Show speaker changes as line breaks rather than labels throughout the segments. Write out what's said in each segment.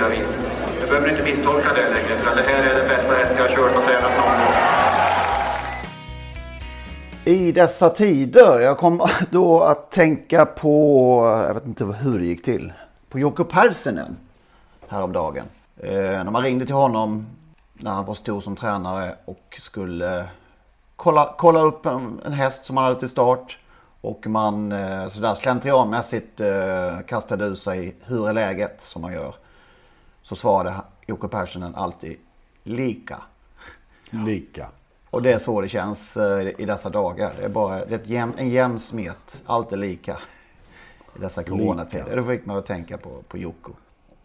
på. Du behöver inte misstolka det längre, för det här är den bästa häst jag har kört och tränat någon gång.
I dessa tider, jag kom då att tänka på, jag vet inte hur det gick till, på Jocke Persinen häromdagen. Eh, när man ringde till honom när han var stor som tränare och skulle kolla, kolla upp en, en häst som han hade till start. Och man eh, sådär slentrianmässigt eh, kastade ur sig hur är läget som man gör. Så svarade Jocke Pärssinen alltid lika.
Lika.
Och det är så det känns eh, i dessa dagar. Det är bara det är ett jäm, en jämn smet. Allt är lika. I dessa coronatider. Det fick man att tänka på, på Jocko.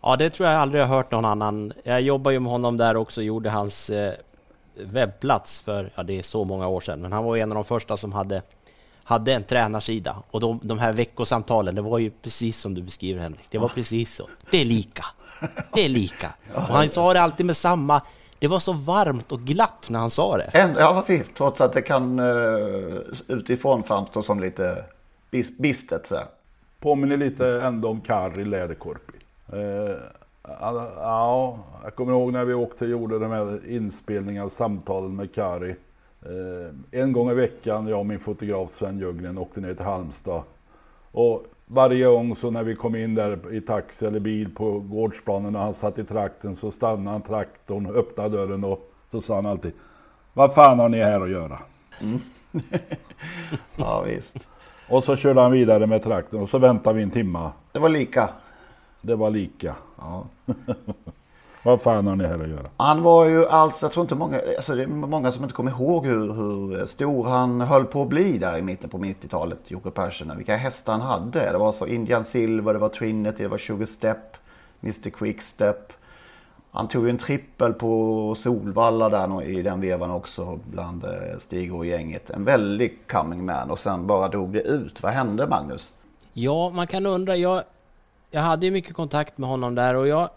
Ja, det tror jag aldrig jag hört någon annan. Jag jobbar ju med honom där också, gjorde hans eh, webbplats för, ja det är så många år sedan, men han var en av de första som hade, hade en tränarsida. Och de, de här veckosamtalen, det var ju precis som du beskriver Henrik. Det var precis så. Det är lika. Det är lika. Och han sa det alltid med samma, det var så varmt och glatt när han sa det.
Ja, visst. Trots att det kan uh, utifrån framstå som lite bis, bistet. Så.
Påminner lite ändå om Kari Läderkorpi. Eh, ja, jag kommer ihåg när vi åkte och gjorde de här inspelningarna, samtalen med Kari. Eh, en gång i veckan, jag och min fotograf Sven Jögren åkte ner till Halmstad. Och varje gång så när vi kom in där i taxi eller bil på gårdsplanen och han satt i trakten så stannade han traktorn, öppnade dörren och så sa han alltid Vad fan har ni här att göra?
Ja, visst.
Och så körde han vidare med traktorn och så väntade vi en timma.
Det var lika.
Det var lika.
Ja.
Vad fan har ni här att göra?
Han var ju alltså, jag tror inte många, alltså det är många som inte kommer ihåg hur, hur stor han höll på att bli där i mitten på 90-talet, Jocke Persson. Vilka hästar han hade. Det var så Indian Silver, det var Trinity, det var Sugar Step, Mr Quickstep. Han tog ju en trippel på Solvalla där i den vevan också bland eh, Stig och gänget. En väldig coming man och sen bara dog det ut. Vad hände Magnus?
Ja, man kan undra. Jag, jag hade ju mycket kontakt med honom där och jag...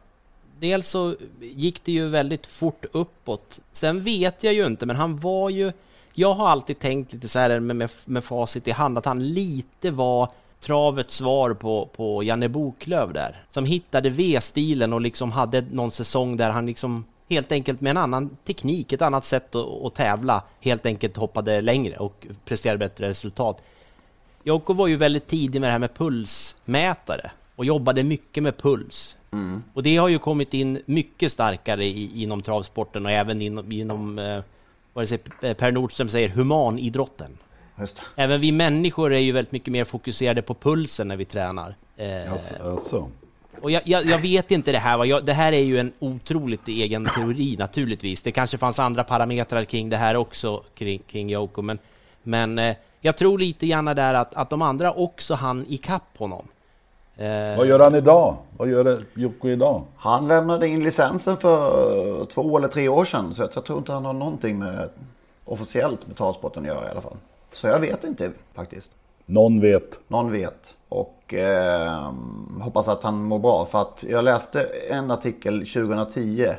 Dels så gick det ju väldigt fort uppåt. Sen vet jag ju inte, men han var ju... Jag har alltid tänkt lite så här med, med, med facit i hand att han lite var travets svar på, på Janne Boklöv där. Som hittade V-stilen och liksom hade någon säsong där han liksom helt enkelt med en annan teknik, ett annat sätt att, att tävla, helt enkelt hoppade längre och presterade bättre resultat. Jocko var ju väldigt tidig med det här med pulsmätare och jobbade mycket med puls. Och det har ju kommit in mycket starkare i, inom travsporten och även inom, inom eh, vad det säger, Per Nordström säger, humanidrotten. Även vi människor är ju väldigt mycket mer fokuserade på pulsen när vi tränar. Eh,
Alltså, alltså.
och jag, jag, jag vet inte det här? Jag, det här är ju en otroligt egen teori naturligtvis. Det kanske fanns andra parametrar kring det här också, kring, kring Joko, men, men eh, jag tror lite grann där att, att de andra också hann ikapp honom. Eh,
Vad gör han idag? Vad gör Jocko idag?
Han lämnade in licensen för två eller tre år sedan. Så jag, tror inte han har någonting med officiellt med travsporten att göra i alla fall. Så jag vet inte faktiskt.
Någon vet.
Någon vet. Och eh, hoppas att han mår bra. För att jag läste en artikel 2010.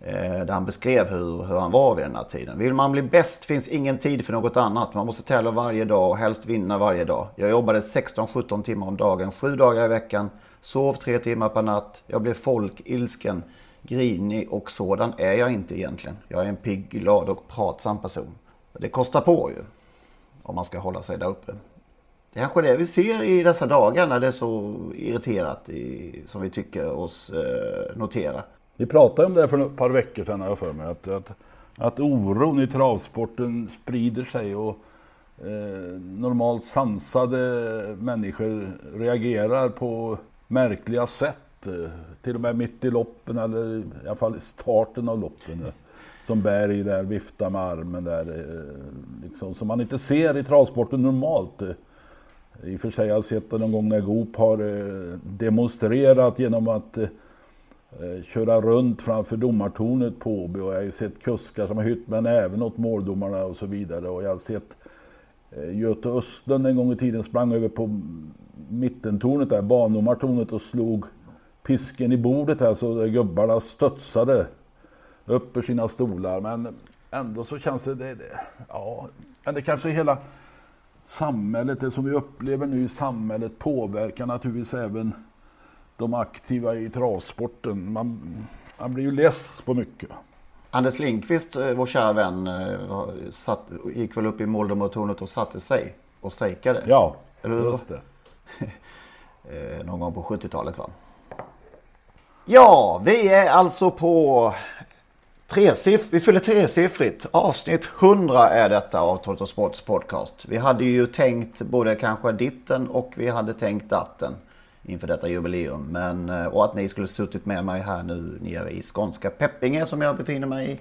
Eh, där han beskrev hur, hur han var vid den här tiden. Vill man bli bäst finns ingen tid för något annat. Man måste tävla varje dag och helst vinna varje dag. Jag jobbade 16-17 timmar om dagen, sju dagar i veckan. Sov tre timmar per natt. Jag blev folkilsken, grinig och sådan är jag inte egentligen. Jag är en pigg, glad och pratsam person. Det kostar på ju. Om man ska hålla sig där uppe. Det är kanske det vi ser i dessa dagar när det är så irriterat i, som vi tycker oss eh, notera.
Vi pratade om det för ett par veckor sedan har jag för mig. Att, att, att oron i travsporten sprider sig och eh, normalt sansade människor reagerar på märkliga sätt. Eh, till och med mitt i loppen eller i alla fall i starten av loppen. Eh, som Berg där viftar med armen där. Eh, liksom, som man inte ser i travsporten normalt. I och för sig har jag sett det någon gång när Goop har demonstrerat genom att Eh, köra runt framför domartornet på Åby och jag har ju sett kuskar som har hytt men även åt måldomarna och så vidare. Och jag har sett eh, Göte Östlund en gång i tiden sprang över på mittentornet där, bandomartornet och slog pisken i bordet här så gubbarna studsade upp ur sina stolar. Men ändå så känns det, det, det ja, men det kanske hela samhället, det som vi upplever nu i samhället påverkar naturligtvis även de aktiva i travsporten. Man, man blir ju less på mycket.
Anders Lindqvist, eh, vår kära vän, eh, satt, gick väl upp i måldomartornet och satte sig och strejkade.
Ja,
Eller
just det.
Eh, Någon gång på 70-talet va? Ja, vi är alltså på tresiff vi fyller tresiffrigt. Avsnitt 100 är detta av Toto Sports podcast. Vi hade ju tänkt både kanske ditten och vi hade tänkt datten inför detta jubileum. Men, eh, och att ni skulle suttit med mig här nu nere i skånska Peppinge som jag befinner mig i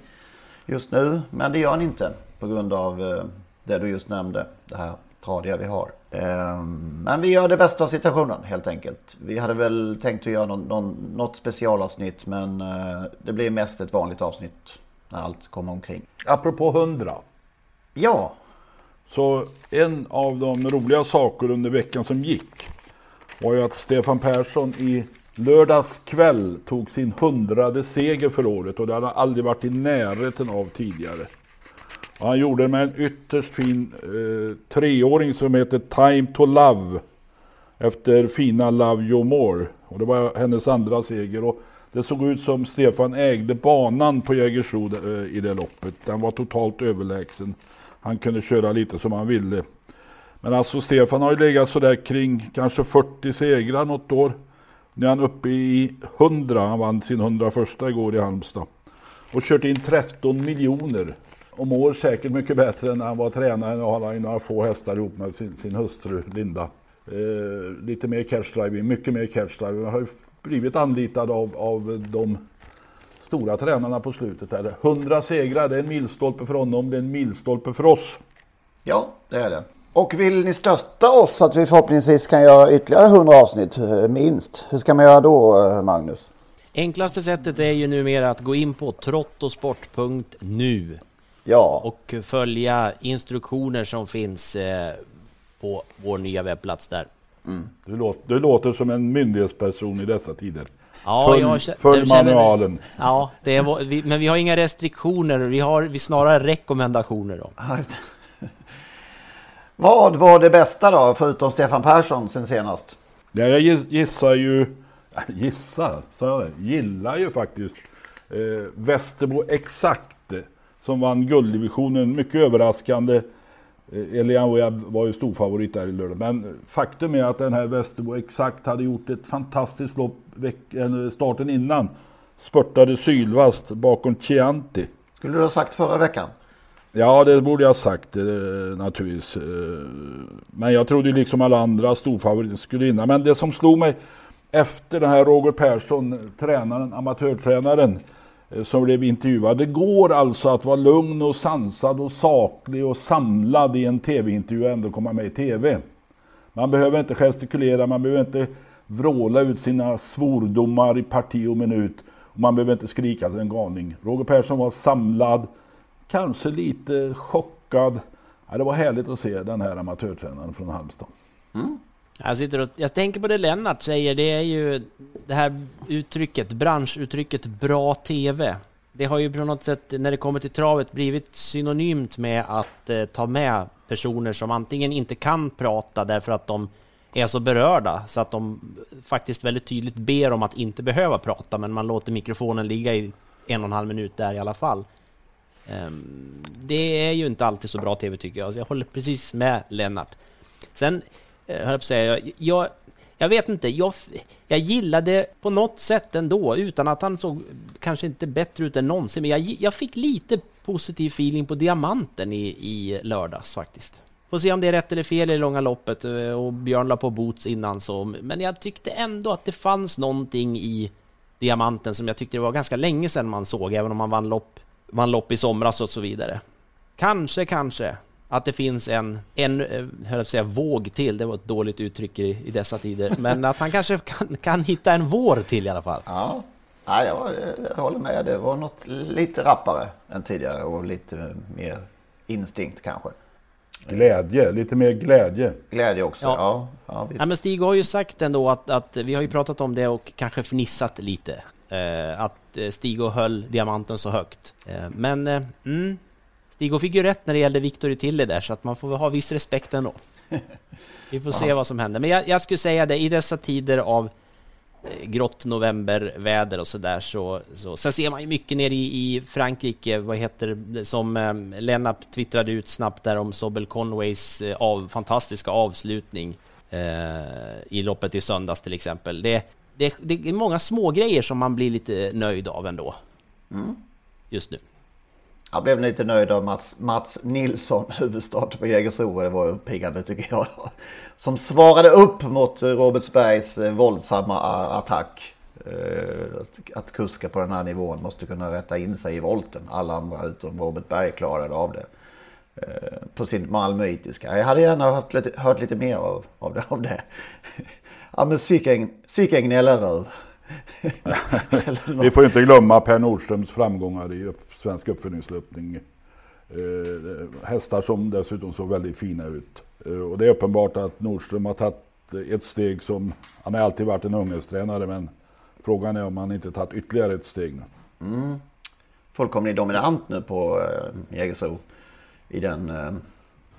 just nu. Men det gör ni inte på grund av eh, det du just nämnde. Det här tradiga vi har. Ehm, Men vi gör det bästa av situationen helt enkelt. Vi hade väl tänkt att göra någon, någon, något specialavsnitt men eh, det blir mest ett vanligt avsnitt när allt kommer omkring.
Apropå 100.
Ja,
Så en av de roliga saker under veckan som gick var ju att Stefan Persson i lördags kväll tog sin hundrade seger för året och det hade han aldrig varit i närheten av tidigare. Och han gjorde det med en ytterst fin eh, treåring som heter Time to Love. Efter fina Love You More. Och det var hennes andra seger. Och det såg ut som Stefan ägde banan på Jägersro eh, i det loppet. Den var totalt överlägsen. Han kunde köra lite som han ville. Men alltså Stefan har ju legat sådär kring kanske 40 segrar något år. Nu är han uppe i 100. Han vann sin 101 igår i Halmstad. Och kört in 13 miljoner. Och mår säkert mycket bättre än när han var tränare. Nu har han några få hästar ihop med sin, sin hustru Linda. Eh, lite mer catchdriving, mycket mer catchdriving. Han har ju blivit anlitad av, av de stora tränarna på slutet. Här. 100 segrar, det är en milstolpe för honom, det är en milstolpe för oss.
ja det är det. Och vill ni stötta oss så att vi förhoppningsvis kan göra ytterligare 100 avsnitt eh, minst. Hur ska man göra då eh, Magnus?
Enklaste sättet är ju numera att gå in på trottosport.nu
Ja,
och följa instruktioner som finns eh, på vår nya webbplats där.
Du låter, du låter som en myndighetsperson i dessa tider.
Ja,
följ
jag
följ manualen.
Ja, det är, vi, men vi har inga restriktioner, vi har vi snarare rekommendationer. Då.
Vad var det bästa då förutom Stefan Persson sen senast?
Ja, jag giss- gissar ju, gissar, sa jag? Gillar ju faktiskt eh, Västerbo Exakt eh, som vann gulddivisionen. Mycket överraskande. Eh, Elian var ju storfavorit där i lördag. Men faktum är att den här Västerbo Exakt hade gjort ett fantastiskt lopp eller starten innan. Spurtade sylvast bakom Chianti.
Skulle du ha sagt förra veckan?
Ja, det borde jag ha sagt eh, naturligtvis. Eh, men jag trodde ju liksom alla andra storfavoriter skulle vinna. Men det som slog mig efter den här Roger Persson, tränaren, amatörtränaren, eh, som blev intervjuad. Det går alltså att vara lugn och sansad och saklig och samlad i en tv-intervju och ändå komma med i tv. Man behöver inte gestikulera, man behöver inte vråla ut sina svordomar i parti och minut. Och man behöver inte skrika sig en galning. Roger Persson var samlad, kanske lite chockad. Ja, det var härligt att se den här amatörtränaren från Halmstad.
Jag, sitter och, jag tänker på det Lennart säger, det är ju det här uttrycket, branschuttrycket bra TV. Det har ju på något sätt, när det kommer till travet, blivit synonymt med att eh, ta med personer som antingen inte kan prata därför att de är så berörda så att de faktiskt väldigt tydligt ber om att inte behöva prata, men man låter mikrofonen ligga i en och en halv minut där i alla fall. Ehm, det är ju inte alltid så bra TV tycker jag, så jag håller precis med Lennart. Sen eh, höll jag på att säga, jag, jag, jag vet inte, jag, jag gillade på något sätt ändå, utan att han såg kanske inte bättre ut än någonsin, men jag, jag fick lite positiv feeling på diamanten i, i lördags faktiskt. Får se om det är rätt eller fel i det långa loppet eh, och Björn la på boots innan så, men jag tyckte ändå att det fanns någonting i diamanten som jag tyckte det var ganska länge sedan man såg, även om man vann lopp, vann lopp i somras och så vidare. Kanske, kanske att det finns en, en eh, höll jag säga, våg till, det var ett dåligt uttryck i, i dessa tider, men att han kanske kan, kan hitta en vår till i alla fall.
Ja, ja jag, jag håller med. Det var något lite rappare än tidigare och lite mer instinkt kanske.
Glädje, lite mer glädje.
Glädje också, ja. ja, ja,
ja men Stig har ju sagt ändå att, att vi har ju pratat om det och kanske fnissat lite. Eh, att eh, Stig höll diamanten så högt. Eh, men mm, Stig fick ju rätt när det gällde Victor Tille där, så att man får ha viss respekt ändå. Vi får se vad som händer. Men jag, jag, skulle säga det, i dessa tider av grått novemberväder och sådär så, så... Sen ser man ju mycket nere i, i Frankrike, vad heter det, som eh, Lennart twittrade ut snabbt där om Sobel Conways av, fantastiska avslutning eh, i loppet i söndags till exempel. Det, det, det är många små grejer som man blir lite nöjd av ändå. Mm. Just nu.
Jag blev lite nöjd av Mats, Mats Nilsson, huvudstart på Jägersro. Det var uppiggande tycker jag. Då. Som svarade upp mot Robertsbergs eh, våldsamma attack. Eh, att, att kuska på den här nivån måste kunna rätta in sig i volten. Alla andra utom Robert Berg klarade av det. Eh, på sin malmöitiska. Jag hade gärna hört lite, hört lite mer av, av det. Av det. Ja men sicken gnällaröv.
Vi får inte glömma Per Nordströms framgångar i upp, svensk uppföljningslöpning. Eh, hästar som dessutom såg väldigt fina ut. Eh, och det är uppenbart att Nordström har tagit ett steg som, han har alltid varit en ungdomstränare men frågan är om han inte tagit ytterligare ett steg nu.
Mm. Fullkomligt dominant nu på eh, Jägersro. I den eh,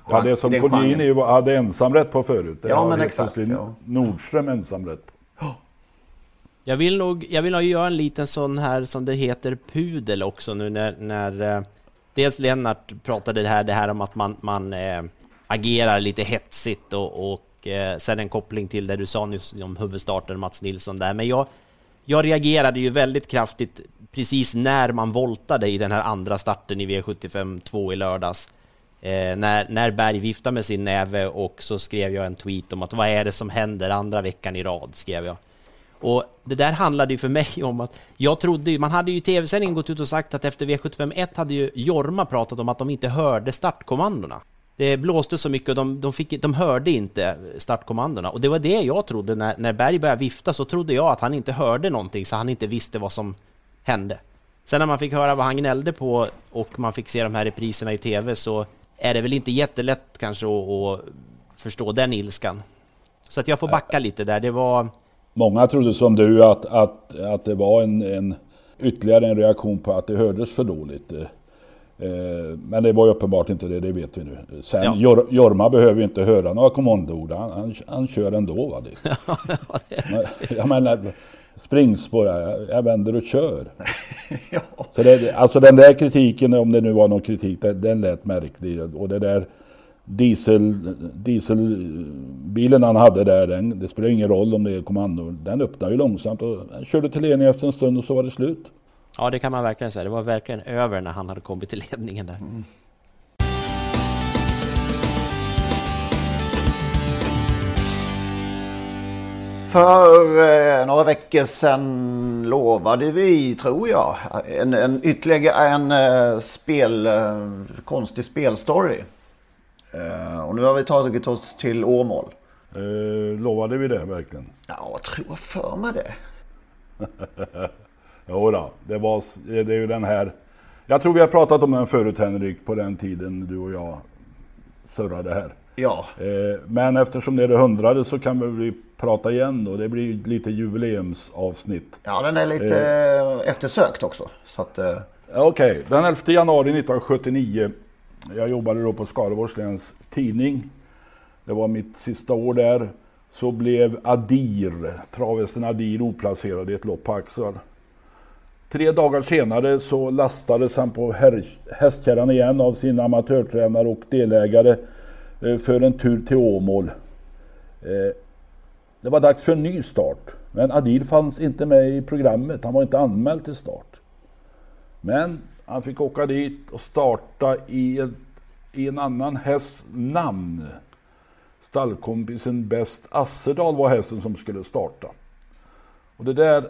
Ja, det som Collini hade ensamrätt på förut. Det
ja, men exakt.
Ja. Nordström ensamrätt på.
Jag vill nog, jag vill nog göra en liten sån här som det heter pudel också nu när, när eh, dels Lennart pratade det här, det här om att man, man äh, agerar lite hetsigt och, och äh, sen en koppling till det du sa nyss om huvudstarten Mats Nilsson där. Men jag, jag reagerade ju väldigt kraftigt precis när man voltade i den här andra starten i V75 2 i lördags. Eh, när, när Berg viftade med sin näve och så skrev jag en tweet om att vad är det som händer andra veckan i rad, skrev jag. Och det där handlade ju för mig om att jag trodde ju, man hade ju i tv-sändningen gått ut och sagt att efter V751 hade ju Jorma pratat om att de inte hörde startkommandona. Det blåste så mycket och de, de, fick, de hörde inte startkommandona. Och det var det jag trodde när, när Berg började vifta så trodde jag att han inte hörde någonting så han inte visste vad som hände. Sen när man fick höra vad han gnällde på och man fick se de här repriserna i tv så är det väl inte jättelätt kanske att, att förstå den ilskan. Så att jag får backa lite där. Det var
Många trodde som du att, att, att det var en, en ytterligare en reaktion på att det hördes för dåligt. Eh, men det var ju uppenbart inte det, det vet vi nu. Sen ja. Jor, Jorma behöver ju inte höra några kommandoord, han, han, han kör ändå. Va? Det. jag menar, springspår, jag, jag vänder och kör. ja. Så det, alltså den där kritiken, om det nu var någon kritik, den, den lät märklig. Och det där diesel, dieselbilen han hade där, den, det spelar ingen roll om det är kommando, den öppnade ju långsamt och han körde till ledning efter en stund och så var det slut.
Ja, det kan man verkligen säga. Det var verkligen över när han hade kommit till ledningen där. Mm.
För eh, några veckor sedan lovade vi, tror jag, en, en ytterligare en eh, spel, eh, konstig spelstory. Och nu har vi tagit oss till Åmål.
Uh, lovade vi det verkligen?
Ja, jag tror för mig det.
jo då, det, var, det är ju den här. Jag tror vi har pratat om den förut Henrik, på den tiden du och jag surrade här.
Ja.
Uh, men eftersom det är det hundrade så kan vi prata igen då. Det blir lite jubileumsavsnitt.
Ja, den är lite eftersökt också. Okej,
okay. den 11 januari 1979 jag jobbade då på Skaraborgs läns tidning. Det var mitt sista år där. Så blev Adir, travhästen Adir oplacerad i ett lopp på Axel. Tre dagar senare så lastades han på hästkärran igen av sin amatörtränare och delägare eh, Eh, för en tur till Åmål. Eh, det var dags för en ny start. Men Adil fanns inte med i programmet. Han var inte anmäld till start. Men han fick åka dit och starta i en, i en annan hästs namn. Stallkompisen Bäst Assedal var hästen som skulle starta. Och det där,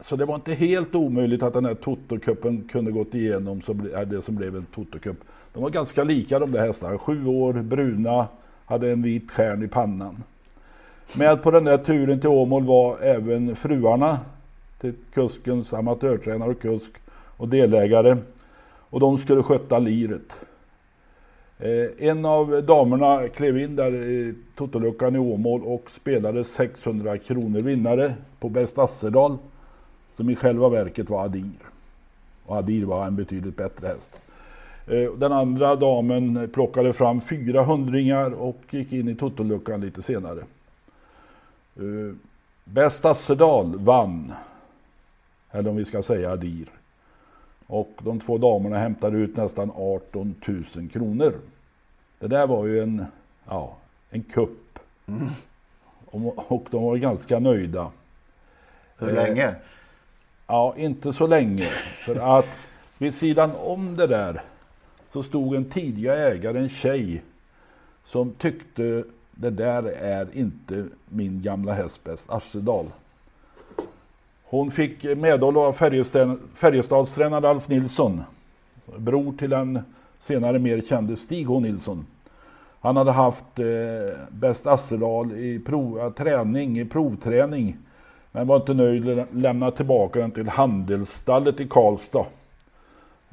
så det var inte helt omöjligt att den här Toto-cupen kunde gått igenom, så äh, det som blev en Toto-cup. De var ganska lika de där hästarna. Sju år, bruna, hade en vit stjärn i pannan. Med på den där turen till Åmål var även fruarna till kuskens amatörtränare och kusk och delägare. Och de skulle sköta liret. Eh, en av damerna klev in där i Totoluckan i Åmål och spelade 600 kronor vinnare på Bäst Asserdal. Som i själva verket var Adir. Och Adir var en betydligt bättre häst. Eh, den andra damen plockade fram fyra hundringar och gick in i Totoluckan lite senare. Eh, Bäst Assedal vann. Eller om vi ska säga Adir. Och de två damerna hämtade ut nästan 18 000 kronor. Det där var ju en, ja, en kupp. Mm. Och, och, de var ganska nöjda.
Hur eh, länge?
Ja, inte så länge. För att vid sidan om det där så stod en tidigare ägare, en tjej, som tyckte det där är inte min gamla häst bäst, Assedal. Hon fick medhåll av Färjestadstränare Alf Nilsson, bror till den senare mer kände Stig H Nilsson. Han hade haft eh, bäst Assedal i prov, träning, i provträning, men var inte nöjd, lämnade tillbaka den till Handelsstallet i Karlstad.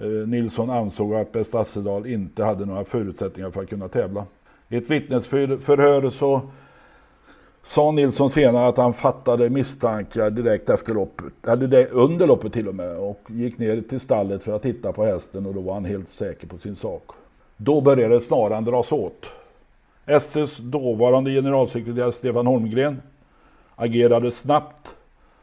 Eh, Nilsson ansåg att bäst Assedal inte hade några förutsättningar för att kunna tävla. I ett vittnesförhör så sa Nilsson senare att han fattade misstankar direkt efter loppet, eller under loppet till och med, och gick ner till stallet för att titta på hästen och då var han helt säker på sin sak. Då började snaran dras åt. STs dåvarande generalsekreterare Stefan Holmgren agerade snabbt.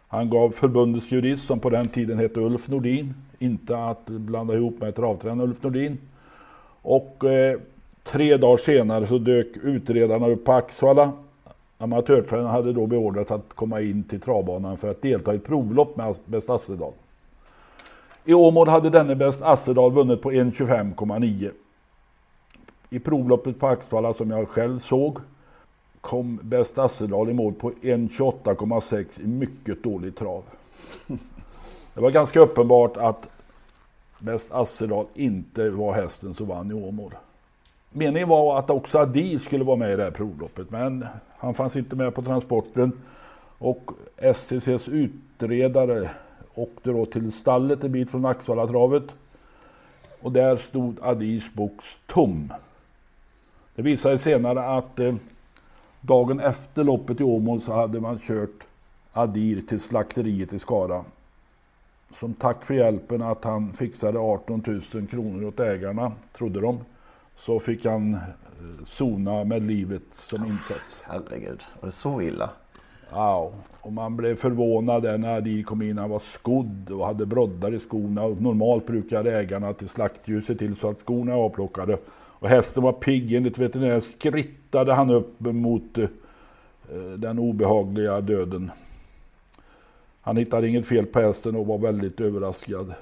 Han gav förbundets jurist, som på den tiden hette Ulf Nordin, inte att blanda ihop med travtränaren Ulf Nordin. Och eh, tre dagar senare så dök utredarna upp på Axvalla Amatörtränaren hade då beordrats att komma in till travbanan för att delta i ett provlopp med Bäst Assedal. I Åmål hade denne Bäst Assedal vunnit på 1.25,9. I provloppet på Axvalla som jag själv såg kom Bäst Assedal i mål på 1.28,6 i mycket dålig trav. Det var ganska uppenbart att Bäst Assedal inte var hästen som vann i Åmål. Meningen var att också Adi skulle vara med i det här provloppet men han fanns inte med på transporten. Och STCs utredare åkte då till stallet en bit från Axvallatravet. Och där stod Adis box tom. Det visade sig senare att eh, dagen efter loppet i Åmål så hade man kört Adir till slakteriet i Skara. Som tack för hjälpen att han fixade 18 000 kronor åt ägarna, trodde de så fick han eh, sona med livet som insats.
Herregud, var det så illa?
Ja, och man blev förvånad när Adi kom in. Han var skodd och hade broddar i skorna. Och normalt brukar ägarna till slaktdjur se till så att skorna är avplockade. Och hästen var pigg. Enligt veterinären skrittade han upp mot uh, den obehagliga döden. Han hittade inget fel på hästen och var väldigt överraskad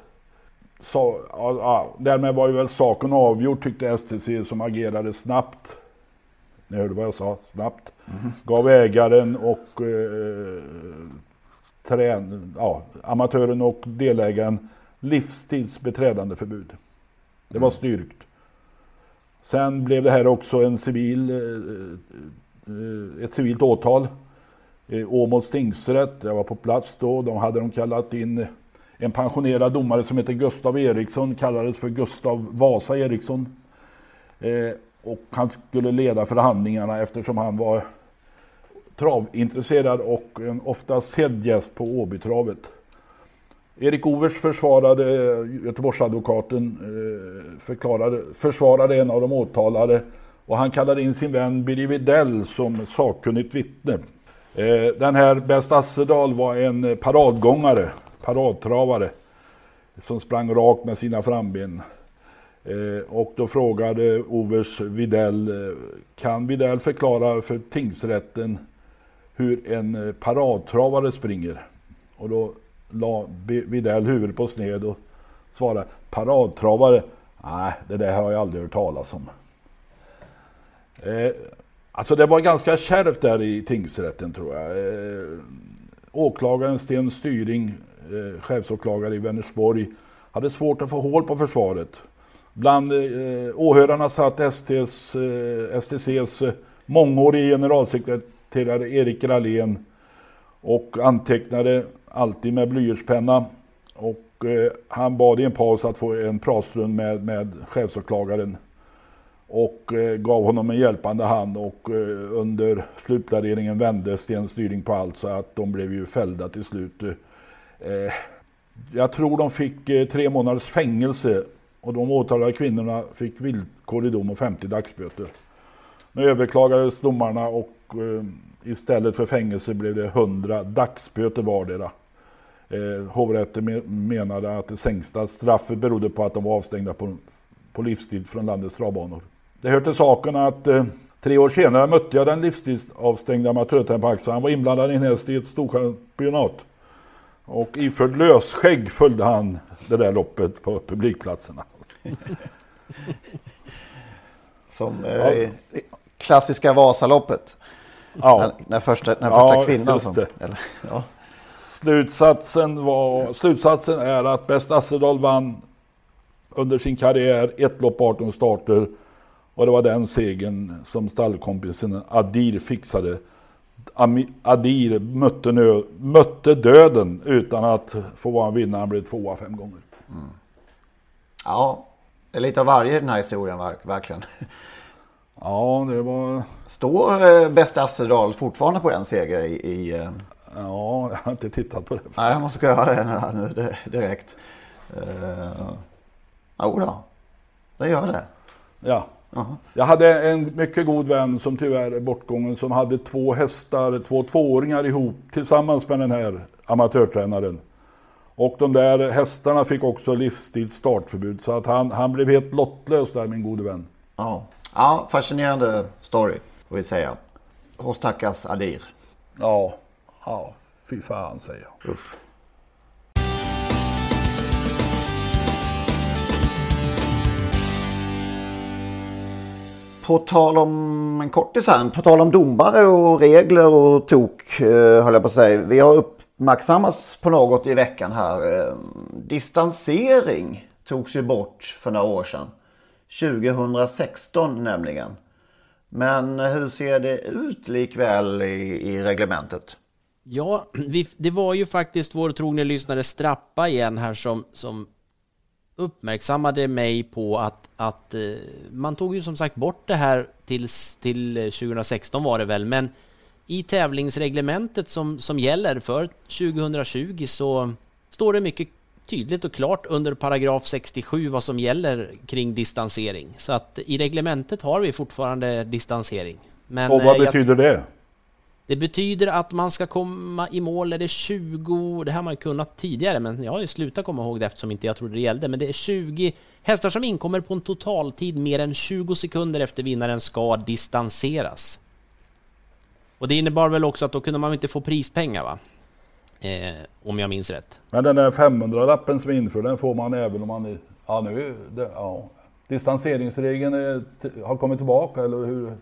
så, ja, därmed var ju väl saken avgjord tyckte STC som agerade snabbt. Ni hörde vad jag sa, snabbt. Mm. Gav ägaren och eh, trän, ja, amatören och delägaren livstids förbud. Det var styrkt. Sen blev det här också en civil, eh, eh, ett civilt åtal. Åmåls tingsrätt, jag var på plats då. De hade de kallat in en pensionerad domare som heter Gustav Eriksson kallades för Gustav Vasa Eriksson. Eh, och han skulle leda förhandlingarna eftersom han var travintresserad och en ofta sedd gäst på Åbytravet. Erik Overs försvarade, Göteborgsadvokaten, eh, förklarade, försvarade en av de åtalade och han kallade in sin vän Birger Widell som sakkunnigt vittne. Eh, den här Bäst Assedal var en paradgångare paradtravare som sprang rakt med sina framben. Eh, och då frågade Overs Videll, kan Videll förklara för tingsrätten hur en paradtravare springer? Och då la Widell huvudet på sned och svarade paradtravare, nej det där har jag aldrig hört talas om. Eh, alltså det var ganska kärvt där i tingsrätten tror jag. Eh, åklagaren Sten Styring, eh, chefsåklagare i Vänersborg, hade svårt att få hål på försvaret. Bland eh, åhörarna satt STs, eh, STCs eh, mångårige generalsekreterare Erik Rallén och antecknade alltid med blyertspenna. Och eh, han bad i en paus att få en pratstund med, med chefsåklagaren och eh, gav honom en hjälpande hand och eh, under slutpläderingen vände Sten Styring på allt så att de blev ju fällda till slut. Eh, jag tror de fick eh, tre månaders fängelse och de åtalade kvinnorna fick villkorlig dom och 50 dagsböter. Nu överklagades domarna och eh, istället för fängelse blev det 100 dagsböter vardera. Eh, hovrätten menade att det sänksta straffet berodde på att de var avstängda på, på livstid från landets travbanor. Det hör till saken att eh, tre år senare mötte jag den livstidsavstängda Axel. Han var inblandad i en häst i ett storchampionat. Och iförd lösskägg följde han det där loppet på publikplatserna.
Som eh, klassiska Vasaloppet. Ja. När, när första, när första ja, kvinnan som... Eller, ja.
Slutsatsen, var, slutsatsen är att Bäst Assedal vann under sin karriär ett lopp 18 starter. Och det var den segern som stallkompisen Adir fixade. Adir mötte, nö, mötte döden utan att få vara en vinnare. Han blev tvåa fem gånger. Mm.
Ja, det är lite av varje i den här historien verkligen.
Ja, det var...
Står eh, bästa Asterdal fortfarande på en seger i... i eh...
Ja, jag har inte tittat på det.
Nej, jag måste göra det nu direkt. Uh... Jo då, det gör det.
Ja. Uh-huh. Jag hade en mycket god vän som tyvärr är bortgången som hade två hästar, två tvååringar ihop tillsammans med den här amatörtränaren. Och de där hästarna fick också livstids startförbud så att han, han blev helt lottlös där min gode vän.
Ja, ja fascinerande story får vi säga. Och stackars Adir.
Ja, ja, fy fan säger jag. Uff.
På tal om en kortis här, på tal om domare och regler och tok eh, höll jag på att säga. Vi har uppmärksammats på något i veckan här. Eh, distansering togs ju bort för några år sedan. 2016 nämligen. Men hur ser det ut likväl i, i reglementet?
Ja, vi, det var ju faktiskt vår trogne lyssnare Strappa igen här som, som uppmärksammade mig på att, att eh, man tog ju som sagt bort det här tills, till eh, 2016 var det väl, men i tävlingsreglementet som, som gäller för 2020 så står det mycket tydligt och klart under paragraf 67 vad som gäller kring distansering. Så att i reglementet har vi fortfarande distansering.
Men, och vad eh, betyder det?
Det betyder att man ska komma i mål, är det 20, det här har man kunnat tidigare, men jag har ju slutat komma ihåg det eftersom inte jag trodde det gällde, men det är 20 hästar som inkommer på en totaltid mer än 20 sekunder efter vinnaren ska distanseras. Och det innebar väl också att då kunde man inte få prispengar va? Eh, om jag minns rätt.
Men den där 500-lappen som är införd, den får man även om man... Ja, nu... Det, ja. Distanseringsregeln är, har kommit tillbaka, eller hur?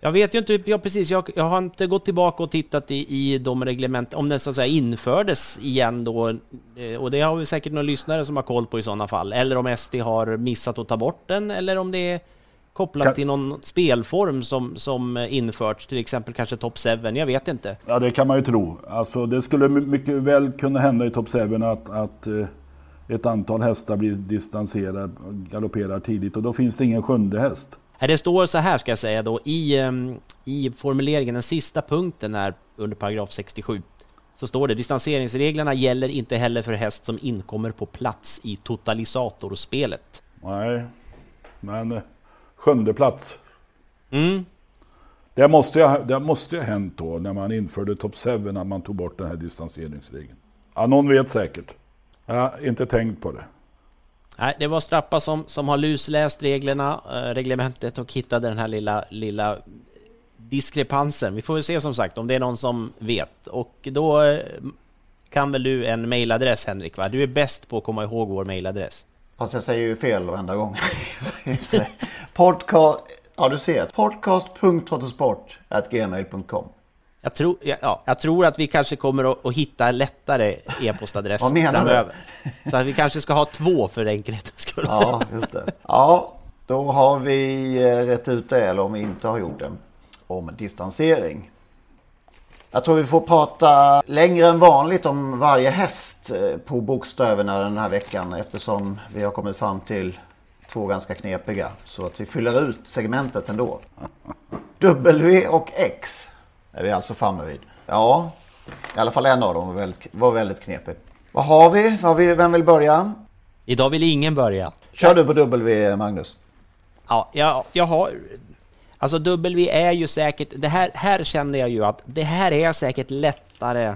Jag vet ju inte, ja precis, jag, jag har inte gått tillbaka och tittat i, i de reglement, om den så att säga infördes igen då, eh, och det har vi säkert några lyssnare som har koll på i sådana fall, eller om SD har missat att ta bort den, eller om det är kopplat kan... till någon spelform som, som införts, till exempel kanske Top 7, jag vet inte.
Ja, det kan man ju tro. Alltså, det skulle mycket väl kunna hända i Top 7 att, att eh, ett antal hästar blir distanserade, galopperar tidigt, och då finns det ingen sjunde häst.
Det står så här ska jag säga då i, ehm, i formuleringen, den sista punkten är under paragraf 67 så står det distanseringsreglerna gäller inte heller för häst som inkommer på plats i totalisatorspelet.
Nej, men eh, sjunde plats.
Mm.
Det måste, ju, det måste ha hänt då när man införde Top 7 när man tog bort den här distanseringsregeln. Ja, någon vet säkert. Jag har inte tänkt på det.
Nej, det var Strappa som, som har lusläst reglerna, eh, reglementet och hittade den här lilla, lilla diskrepansen. Vi får väl se som sagt om det är någon som vet. Och då eh, kan väl du en mailadress Henrik? Va? Du är bäst på att komma ihåg vår mailadress.
Fast jag säger ju fel varenda gång. Podcast, ja du ser, podcast.trottosport.gmail.com
jag tror, ja, jag tror att vi kanske kommer att, att hitta lättare e-postadress
framöver.
Du? Så att vi kanske ska ha två för enkelhetens skull.
Ja, just det. Ja, då har vi eh, rätt ut det, eller om vi inte har gjort det, om distansering. Jag tror vi får prata längre än vanligt om varje häst eh, på bokstäverna den här veckan eftersom vi har kommit fram till två ganska knepiga. Så att vi fyller ut segmentet ändå. W och X är vi alltså framme vid. Ja, i alla fall en av dem var väldigt, var väldigt knepig. Vad har vi? Vad vi? Vem vill börja?
Idag vill ingen börja.
Kör du på W, Magnus?
Ja, jag, jag har... Alltså W är ju säkert... Det här, här känner jag ju att det här är säkert lättare...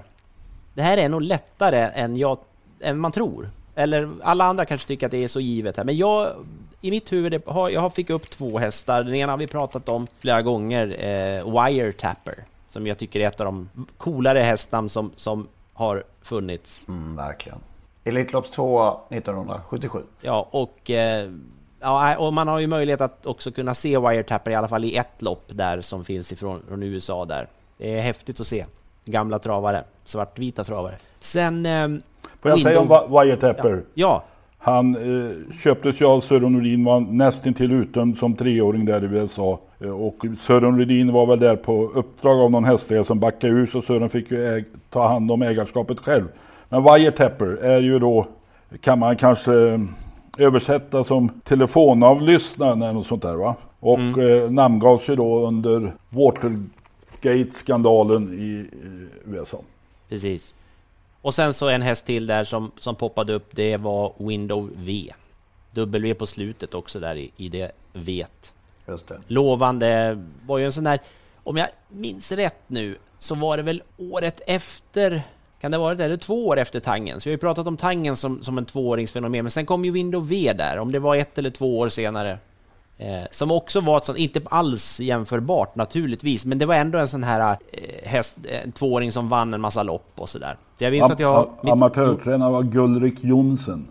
Det här är nog lättare än, jag, än man tror. Eller alla andra kanske tycker att det är så givet här, men jag... I mitt huvud, har, jag fick upp två hästar. Den ena har vi pratat om flera gånger, eh, Wire Tapper. Som jag tycker är ett av de coolare hästnamn som, som har funnits.
Mm, verkligen. Elitlopps 2 1977.
Ja, och, eh, ja, och man har ju möjlighet att också kunna se Wiretapper i alla fall i ett lopp där som finns ifrån från USA där. Det är häftigt att se. Gamla travare, svartvita travare. Sen... Eh,
Får jag säga om Wiretapper?
Ja. ja.
Han eh, köptes ju av Sören Nordin, var nästintill utdömd som treåring där i USA. Eh, och Sören Rydin var väl där på uppdrag av någon hästägare som backade ur så Sören fick ju ta hand om ägarskapet själv. Men Wiretapper är ju då, kan man kanske eh, översätta som telefonavlyssnare eller något sånt där va. Och mm. eh, namngavs ju då under Watergate-skandalen i, i USA.
Precis. Och sen så en häst till där som, som poppade upp, det var Window V. W på slutet också där i, i det vet.
Just det.
Lovande, var ju en sån där, om jag minns rätt nu, så var det väl året efter, kan det vara det, eller två år efter Tangen? Så vi har ju pratat om Tangen som, som en tvååringsfenomen, men sen kom ju Window V där, om det var ett eller två år senare. Eh, som också var ett sånt, inte alls jämförbart naturligtvis, men det var ändå en sån här eh, häst, en tvååring som vann en massa lopp och sådär. Så jag minns
Am
att jag...
Mitt... Amatörtränare var Gulrik Jonsen.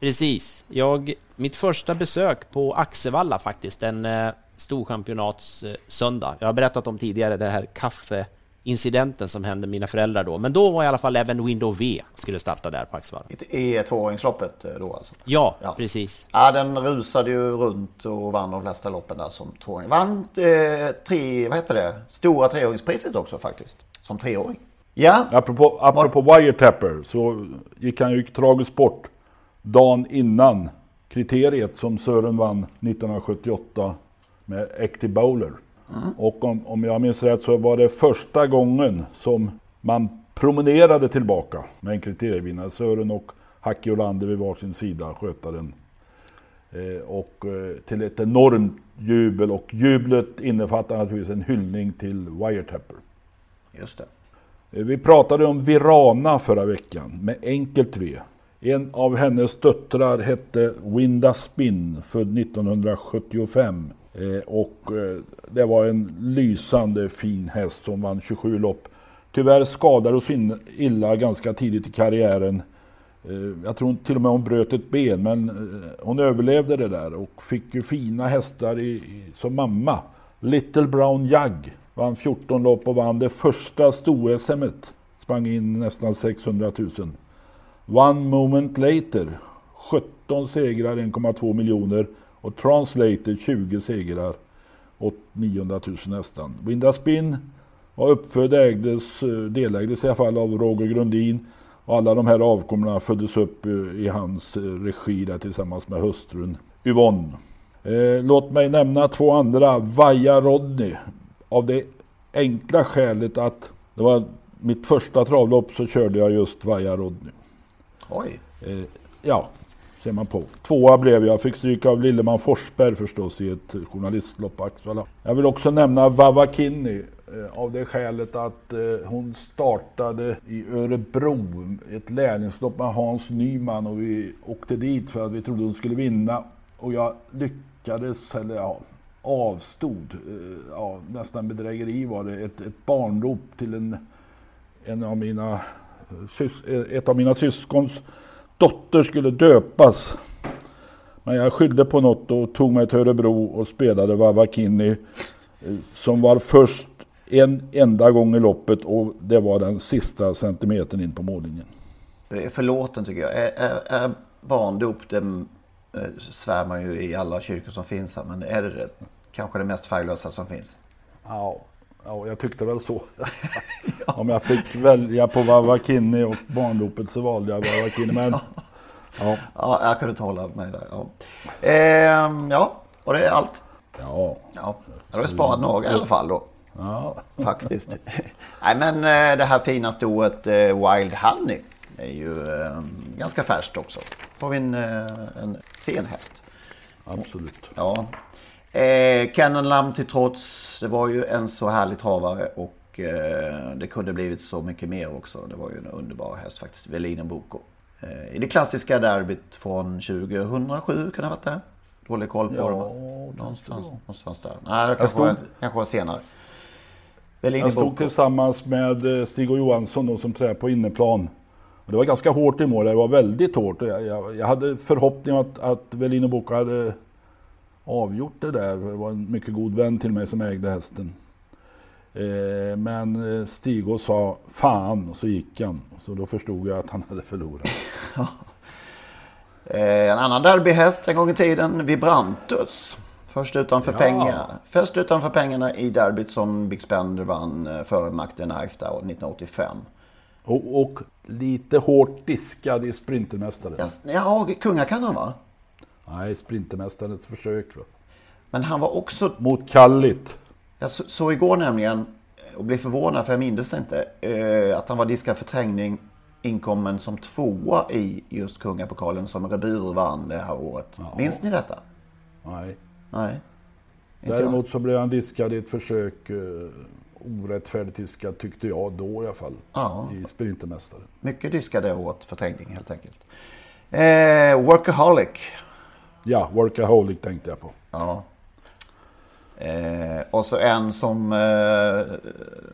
Precis. Jag, mitt första besök på Axevalla faktiskt, en eh, storchampionatssöndag. Jag har berättat om tidigare det här kaffe incidenten som hände mina föräldrar då. Men då var i alla fall även Window V skulle starta där på Axevalla.
I tvååringsloppet eh, då alltså?
Ja, ja, precis.
Ja, den rusade ju runt och vann de flesta loppen där som tvååring. Vann eh, tre, vad heter det, stora treåringspriset också faktiskt, som treåring. Ja.
Apropå, apropå Var... Wiretapper så gick han ju tragiskt bort dagen innan kriteriet som Sören vann 1978 med Active Bowler. Mm. Och om, om jag minns rätt så var det första gången som man promenerade tillbaka med en kriterievinnare. Sören och Hacke Olander vid varsin sida skötaren. Eh, och eh, till ett enormt jubel och jublet innefattar naturligtvis en hyllning till Wiretapper.
Just det.
Eh, vi pratade om Virana förra veckan med enkelt V. En av hennes döttrar hette Winda Spin, född 1975. Eh, och eh, det var en lysande fin häst som vann 27 lopp. Tyvärr skadade hon sig illa ganska tidigt i karriären. Eh, jag tror till och med hon bröt ett ben, men hon överlevde det där och fick ju fina hästar i, i, som mamma. Little Brown Jug vann 14 lopp och vann det första sto-SM. Sprang in nästan 600 000. One Moment Later 17 segrar, 1,2 miljoner och Translated 20 segrar och 900 000 nästan. Winda Spin var uppfödd, ägdes, eh, delägdes i alla fall av Roger Grundin. Och alla de här avkommorna föddes upp eh, i hans eh, regi där tillsammans med hustrun Yvonne. Eh, låt mig nämna två andra. Vaja Rodney. Av det enkla skälet att det var mitt första travlopp så körde jag just Vaja Rodney.
Oj.
Eh, ja, ser man på. Tvåa blev jag. Fick stryka av Lilleman Forsberg förstås i ett journalistlopp på Axvalla. Jag vill också nämna Vava Kinney eh, av det skälet att eh, hon startade i Örebro ett lärlingslopp med Hans Nyman och vi åkte dit för att vi trodde hon skulle vinna. Och jag lyckades, eller ja, avstod, eh, ja, nästan bedrägeri var det, ett, ett barnrop till en, en av mina, ett av mina syskons dotter skulle döpas. Men jag skyllde på något och tog mig till Örebro och spelade Vavakini som var först en enda gång i loppet och det var den sista centimetern in på mållinjen.
Förlåten tycker jag. Är, är, är barndop, det eh, svär man ju i alla kyrkor som finns här, men är det kanske det mest färglösa som finns?
Ja, ja jag tyckte väl så. Om jag fick välja på Vavakini och barndopet så valde jag Vavakini. Men,
ja. ja, jag kunde inte hålla mig där. Ja, ehm, ja och det är allt.
Ja.
ja. Då har du sparat några i alla fall då.
Ja.
Faktiskt. Nej men eh, det här fina stoet eh, Wild Honey är ju eh, ganska färskt också. Får vi en, en sen häst.
Absolut.
Ja. Eh, Cannon Lam till trots. Det var ju en så härlig travare och eh, det kunde blivit så mycket mer också. Det var ju en underbar häst faktiskt. Velino Boko. Eh, I det klassiska derbyt från 2007 kan det ha varit det? Dålig koll på
ja,
dem. Någonstans, någonstans där. Nej, det kanske, stod, var, kanske var senare.
Velino jag stod Boko. tillsammans med eh, Stig och Johansson då, som tränade på inneplan. Och det var ganska hårt i mål, det var väldigt hårt. Jag, jag, jag hade förhoppning att, att Velino Boko hade avgjort det där. Det var en mycket god vän till mig som ägde hästen. Eh, men eh, Stig sa fan och så gick han. Så då förstod jag att han hade förlorat.
eh, en annan derbyhäst en gång i tiden, Vibrantus. Först utanför, ja. pengar. Först utanför pengarna i derbyt som Big Spender vann eh, före Mac Knife 1985.
Och, och, lite hårt diskad i Sprintermästaren.
Ja, ja kungakannan va?
Nej, Sprintermästarens försök. Va?
Men han var också...
Mot Kallit.
Jag så, så igår nämligen, och blev förvånad för jag minns det inte, eh, att han var diskad för trängning inkommen som tvåa i just kungapokalen som Rebyr vann det här året. Ja. Minns ni detta?
Nej.
Nej.
Däremot så blev han diskad i ett försök, uh, orättfärdigt diskad tyckte jag då i alla fall.
Ja.
I Sprintermästaren.
Mycket diskade åt förträngning helt enkelt. Eh, workaholic
Ja, Workaholic tänkte jag på.
Ja. Eh, och så en som eh,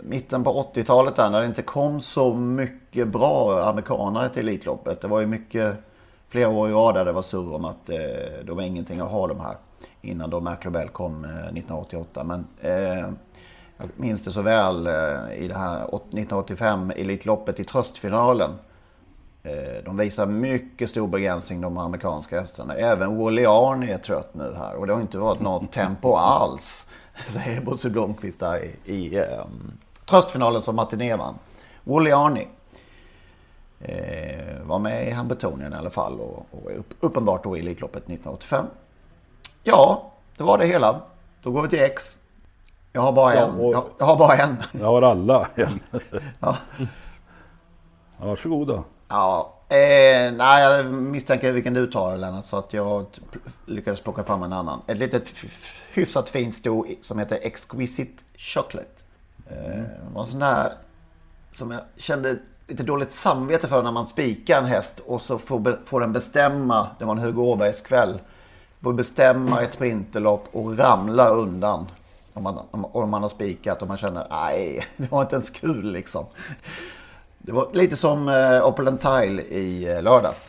mitten på 80-talet där när det inte kom så mycket bra amerikanare till Elitloppet. Det var ju mycket flera år i rad där det var surr om att eh, de var ingenting att ha de här. Innan då Mac kom eh, 1988. Men eh, jag minns det så väl eh, i det här 1985 Elitloppet i tröstfinalen. Eh, de visar mycket stor begränsning de amerikanska hästarna. Även Wally Arne är trött nu här och det har inte varit något tempo alls. Säger Bosse Blomqvist där i, i um, tröstfinalen som Martiné vann. Wally Arne eh, var med i Hamiltonien i alla fall och, och upp, uppenbart då i Elitloppet 1985. Ja, det var det hela. Då går vi till X. Jag har bara en. Ja, jag, jag, har bara en.
Jag har alla en. ja. Varsågoda.
Ja, eh, nej, jag misstänker vilken du tar Lennart så att jag lyckades plocka fram en annan. Ett litet hyfsat fint sto som heter Exquisite Chocolate. Eh, det var en sån där som jag kände lite dåligt samvete för när man spikar en häst och så får, får den bestämma, det var en Hugo Åbergs kväll, får bestämma ett sprinterlopp och ramla undan. Om man, om man har spikat och man känner nej, det var inte ens kul liksom. Det var lite som uh, Opulent Tile i uh, lördags.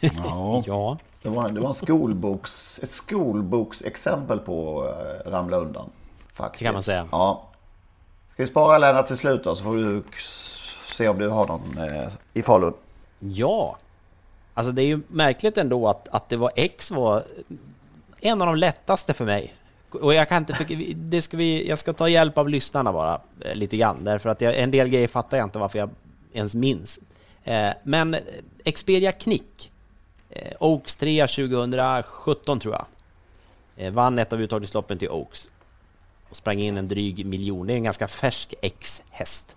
Ja.
ja.
Det var, det var en skolboks, ett skolboksexempel på uh, ramla undan. Faktiskt.
Det kan man säga.
Ja. Ska vi spara Lennart till slut då så får du se om du har någon uh, i Falun.
Ja. Alltså det är ju märkligt ändå att, att det var X var en av de lättaste för mig. Och jag kan inte, det ska vi, jag ska ta hjälp av lyssnarna bara lite grann, därför att jag, en del grejer fattar jag inte varför jag ens minns. Eh, men Expedia Knick, eh, Oaks 3 2017 tror jag, eh, vann ett av uttagningsloppen till Oaks och sprang in en dryg miljon. Det är en ganska färsk X-häst.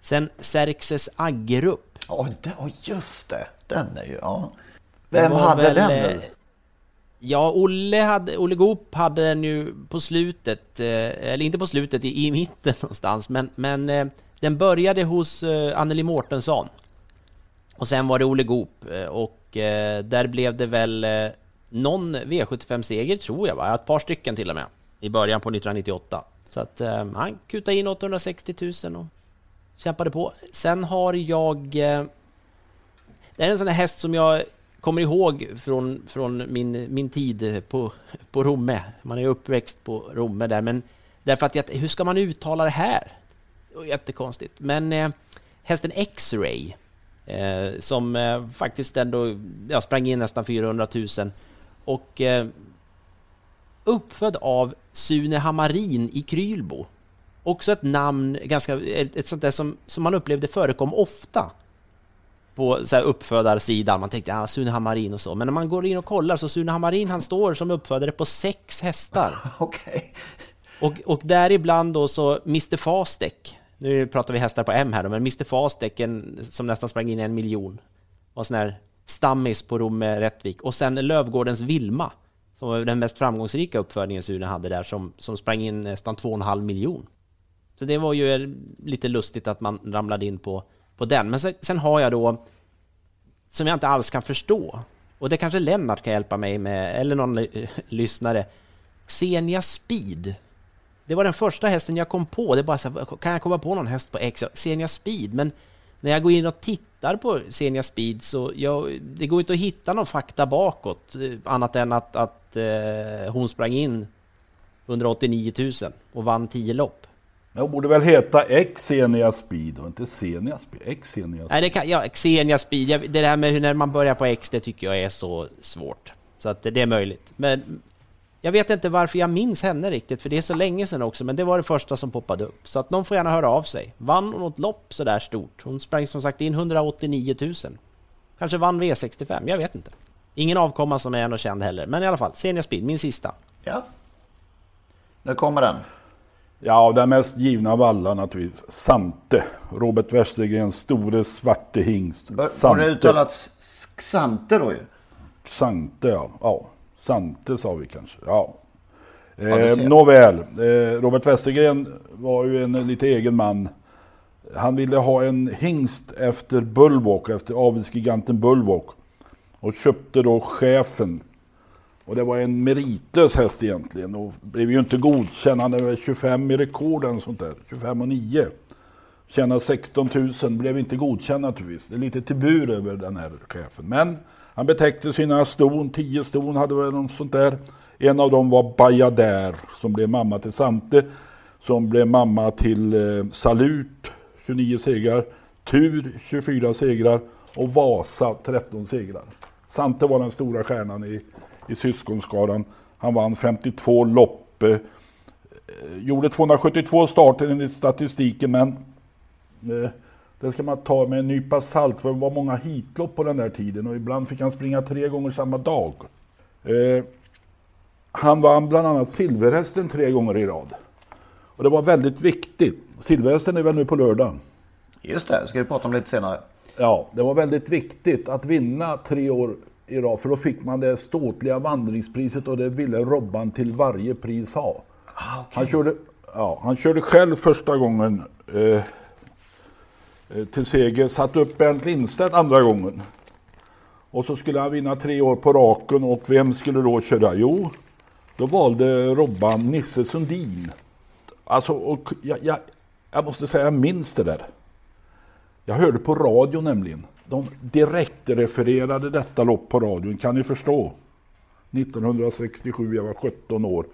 Sen Xerxes Aggerup.
Ja, oh, just det. Den är ju... Ja. Vem hade väl, den?
Ja, Olle, hade, Olle Goop hade den ju på slutet, eh, eller inte på slutet, i, i mitten någonstans, men, men eh, den började hos eh, Anneli Mårtensson. Och sen var det Olle Goop och där blev det väl någon V75-seger tror jag, va? ett par stycken till och med, i början på 1998. Så att han kutade in 860 000 och kämpade på. Sen har jag... Det är en sån här häst som jag kommer ihåg från, från min, min tid på, på Romme. Man är uppväxt på Romme där, men därför att jag, hur ska man uttala det här? Jättekonstigt. Men eh, hästen X-Ray, eh, som eh, faktiskt ändå ja, sprang in nästan 400 000 och eh, uppfödd av Sune Hammarin i Krylbo. Också ett namn, ganska, ett, ett sånt där som, som man upplevde förekom ofta på så här uppfödarsidan. Man tänkte ah, Sune Hammarin och så. Men när man går in och kollar så Sune Hammarin han står som uppfödare på sex hästar.
Okay.
Och, och däribland då så Mr Fastek. Nu pratar vi hästar på M här då, men Mr Fastek en, som nästan sprang in i en miljon. Var sån här stammis på Romme Rättvik. Och sen Lövgårdens Vilma. Som var den mest framgångsrika uppfödningen Sune hade där som, som sprang in nästan 2,5 miljon. Så det var ju lite lustigt att man ramlade in på på den. Men sen, sen, har jag då, som jag inte alls kan förstå, och det kanske Lennart kan hjälpa mig med, eller någon lyssnare, Xenia Speed. Det var den första hästen jag kom på. Det bara så kan jag komma på någon häst på X? Xenia Speed, men när jag går in och tittar på Xenia Speed så jag, det går inte att hitta någon fakta bakåt, eh, annat än att, att eh, hon sprang in 189 000 och vann 10 lopp.
Jag borde väl heta Xenia Speed och inte Xenia Speed. Xenia Speed.
Nej, det kan, ja, Xenia Speed. Jag, det där med hur när man börjar på X, det tycker jag är så svårt. Så att det är möjligt. Men jag vet inte varför jag minns henne riktigt, för det är så länge sedan också, men det var det första som poppade upp. Så att någon får gärna höra av sig. Vann hon något lopp så där stort? Hon sprang som sagt in 189 000. Kanske vann V65, jag vet inte. Ingen avkomma som är något känd heller, men i alla fall, Xenia Speed, min sista.
Ja. Nu kommer den.
Ja, den mest givna av alla naturligtvis. Sante. Robert Westergrens store svarte hingst.
Har det uttalats Xante då ju?
Xante, ja. ja. Sante sa vi kanske. Ja. Eh, Nåväl, eh, Robert Westergren var ju en lite egen man. Han ville ha en hingst efter Bullwalk, efter avelsgiganten Bullwalk. Och köpte då chefen och det var en meritlös häst egentligen och blev ju inte godkänd. Han är 25 i rekorden sånt där. 25 och 9. Tjänar 16 000, blev inte godkänd naturligtvis. Det är lite tibur över den här chefen. Men han betäckte sina ston, 10 ston hade väl något sånt där. En av dem var Bajadär som blev mamma till Sante. Som blev mamma till eh, Salut, 29 segrar. Tur, 24 segrar. Och Vasa, 13 segrar. Sante var den stora stjärnan i i syskonskaran. Han vann 52 lopp. Eh, gjorde 272 starter enligt statistiken men eh, det ska man ta med en nypa salt för det var många hitlopp på den där tiden och ibland fick han springa tre gånger samma dag. Eh, han vann bland annat silverhästen tre gånger i rad. Och det var väldigt viktigt. Silverhästen är väl nu på lördag?
Just det, ska vi prata om lite senare.
Ja, det var väldigt viktigt att vinna tre år i rad. För då fick man det ståtliga vandringspriset och det ville Robban till varje pris ha.
Ah, okay.
han, körde, ja, han körde själv första gången eh, eh till seger. Satte upp Bernt Lindstedt andra gången. Och så skulle han vinna tre år på raken och vem skulle då köra? Jo, då valde Robban Nisse Sundin. Alltså, och jag, jag, jag måste säga, jag minns det där. Jag hörde på radio nämligen. De direktrefererade detta lopp på radion, kan ni förstå? 1967, jag var 17 år.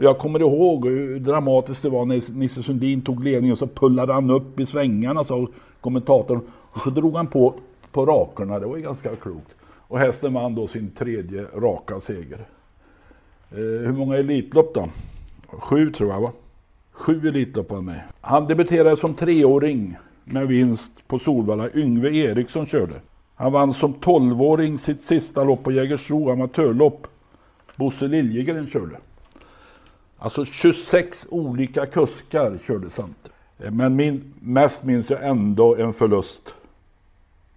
Och jag kommer ihåg hur dramatiskt det var när Nisse Sundin tog ledningen så pullade han upp i svängarna sa kommentatorn. Och så drog han på, på rakorna. det var ju ganska klokt. Och hästen vann då sin tredje raka seger. Eh, hur många Elitlopp då? Sju tror jag va? Sju Elitlopp var med. Han debuterade som treåring med vinst på Solvalla. Yngve Eriksson körde. Han vann som 12-åring sitt sista lopp på Jägersro amatörlopp. Bosse Liljegren körde. Alltså 26 olika kuskar körde Sante. Men min, mest minns jag ändå en förlust.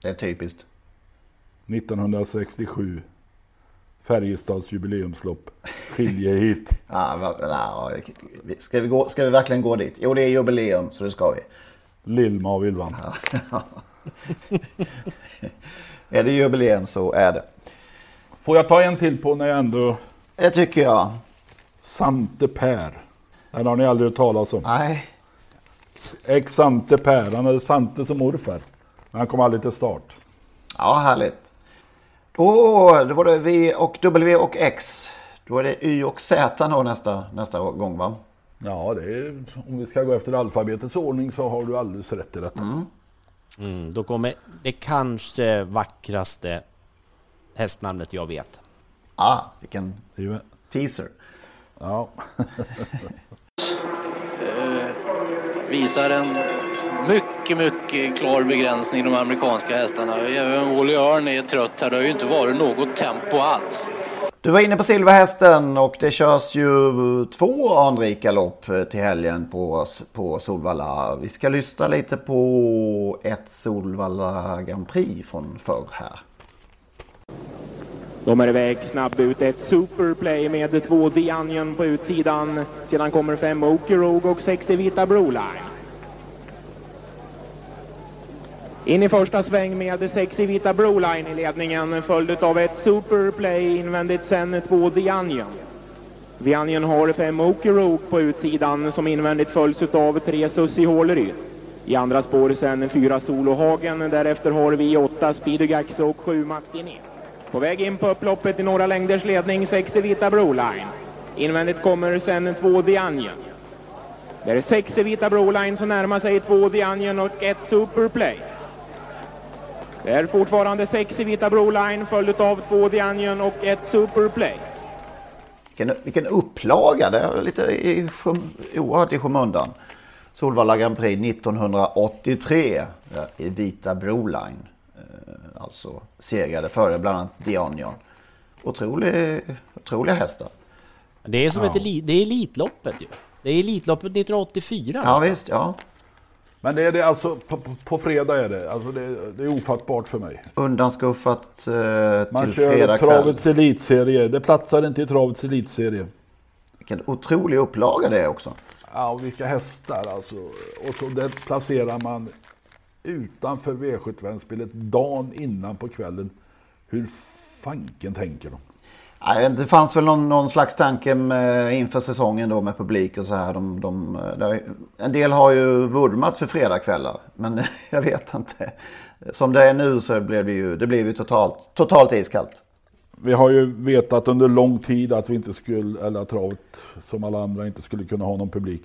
Det är typiskt.
1967. Färjestads jubileumslopp. Skilje hit.
Ja, va- ja, ska, vi gå, ska vi verkligen gå dit? Jo, det är jubileum så det ska vi.
Lillma och Ylvan.
Är det jubileum så är det.
Får jag ta en till på när jag ändå...
Det tycker jag.
Sante Per. Den har ni aldrig hört talas om.
Nej.
Ex Sante Per. Han hade Sante som morfar. Men han kom aldrig till start.
Ja, härligt. Då, då var det V och W och X. Då är det Y och Z nästa, nästa gång va?
Ja, det är, om vi ska gå efter alfabetets ordning så har du alldeles rätt i detta.
Mm, då kommer det kanske vackraste hästnamnet jag vet.
Ah, vilken teaser.
Ja.
visar en mycket, mycket klar begränsning i de amerikanska hästarna. Även Wally Örn är trött här. Det har ju inte varit något tempo alls.
Du var inne på Silverhästen och det körs ju två anrika lopp eh, till helgen på, på Solvalla. Vi ska lyssna lite på ett Solvalla Grand Prix från förr här.
De är iväg snabbt ut. Ett superplay med två The Onion på utsidan. Sedan kommer fem Oker Rogue och sex Evita Broline. In i första sväng med sex i vita Broline i ledningen följd av ett superplay invändigt sen två The Onion. The Onion har fem Okie på utsidan som invändigt följs av tre Sussi Håleryd. I andra spår sen fyra Solohagen. Därefter har vi åtta Speedogax och sju Martinet. På väg in på upploppet i några längders ledning, sex i vita Broline. Invändigt kommer sen två The Onion. Det är sex i vita Broline som närmar sig två The Onion och ett Superplay. Det är fortfarande sex i vita Broline följt av två The Onion och ett Superplay.
Vilken, vilken upplaga! Det är lite i, oerhört i skymundan. Solvalla Grand Prix 1983 ja, i vita Broline. Eh, Alltså segrade före bland annat Dionion. Otrolig, otroliga hästar.
Det är som
Ja.
ett elit, det är Elitloppet ju. Det är Elitloppet 1984
Ja
nästan.
visst, ja.
Men det är det alltså, på, på, fredag är det. Alltså det, det är ofattbart för mig.
Undanskuffat eh,
Man
till
kör
fredag kväll.
travets elitserie. Det platsar inte i travets elitserie.
Vilken otrolig upplaga det är också.
Ja, och vilka hästar alltså. Och så det placerar man utanför V75-spelet dagen innan på kvällen. Hur fanken tänker de?
Nej, Det fanns väl någon, någon slags tanke med, inför säsongen då med publik och så här. De, de, en del har ju vurmat för fredagskvällar. Men jag vet inte. Som det är nu så blir det ju, det blir ju totalt, totalt iskallt.
Vi har ju vetat under lång tid att vi inte skulle, eller att travet som alla andra inte skulle kunna ha någon publik.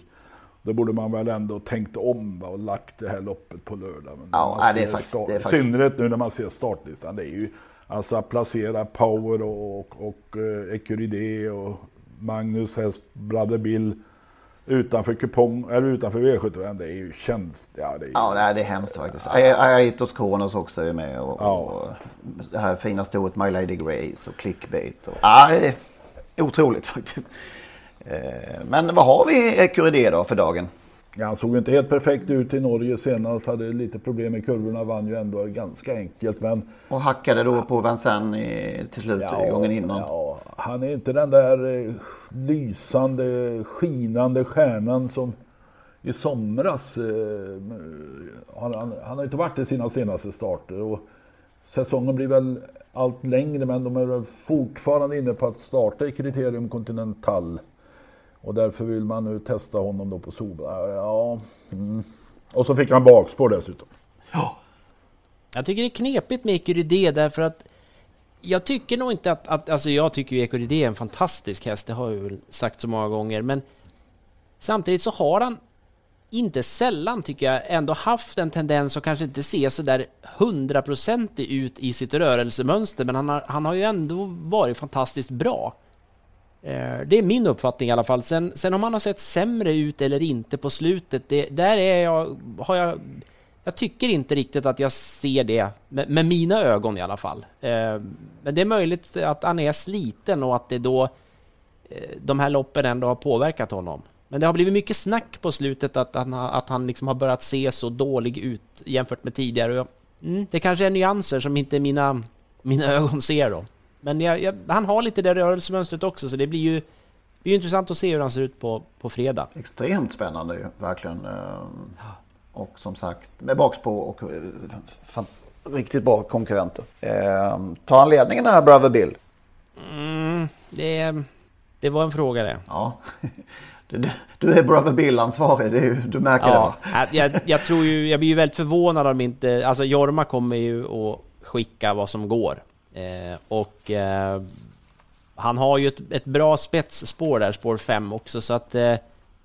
Då borde man väl ändå tänkt om och lagt det här loppet på lördag. Men
Ja, det är faktiskt- det är faktiskt-
I synnerhet nu när man ser startlistan. Det är ju alltså att placera Power och, och, och uh, Ecuride och Magnus häst, Brother Bill utanför kupong, eller utanför V75. Det är ju tjänst. Ja, det är,
Ja, nej, det är hemskt faktiskt. Aitos Kronos också är med. Och,
Ja.
och det här fina stoet My Lady Grace och Clickbait. Och, ja, det är otroligt faktiskt. Eh, Men vad har vi Ecuride då för dagen?
Ja, han såg inte helt perfekt ut i Norge senast. Hade lite problem med kurvorna. Vann ju ändå ganska enkelt. Men
Och hackade då på Vincennes till slut i gången innan.
Ja, han är inte den där eh, lysande, skinande stjärnan som i somras. Eh, han, han, han har inte varit i sina senaste starter. Och säsongen blir väl allt längre men de är väl fortfarande inne på att starta i Kriterium Continental. Och därför vill man nu testa honom då på Solvalla. Ja, mm. Och så fick han bakspår dessutom. Ja.
Jag tycker det är knepigt med Ecuride därför att jag tycker nog inte att, att alltså jag tycker ju Ecuride är en fantastisk häst, det har jag väl sagt så många gånger, men samtidigt så har han inte sällan tycker jag ändå haft en tendens att kanske inte se så där hundraprocentig ut i sitt rörelsemönster, men han har, han har ju ändå varit fantastiskt bra. Eh, det är min uppfattning i alla fall. Sen, sen om han har sett sämre ut eller inte på slutet, det, där är jag, har jag jag tycker inte riktigt att jag ser det med, med mina ögon i alla fall. Eh, men det är möjligt att han är sliten och att det då eh, de här loppen ändå har påverkat honom. Men det har blivit mycket snack på slutet att han, har- att han liksom har börjat se så dålig ut jämfört med tidigare. Mm, det kanske är nyanser som inte mina, mina ögon ser då. Men jag, jag, han har lite det rörelsemönstret också, så det blir ju, det ju intressant att se hur han ser ut på, på fredag.
Extremt spännande ju, verkligen. Eh, och som sagt, med bakspår och eh, riktigt bra konkurrenter. Eh, tar han ledningen här, Brother Bill?
Mm, det, det var en fråga det.
Ja. Du, du är Brother Bill-ansvarig, du märker
ja,
det
jag, jag, tror ju, jag blir ju väldigt förvånad om inte... Alltså Jorma kommer ju att skicka vad som går. Eh, och eh, han har ju ett, ett, bra spetsspår där, spår 5 också, så att... Eh,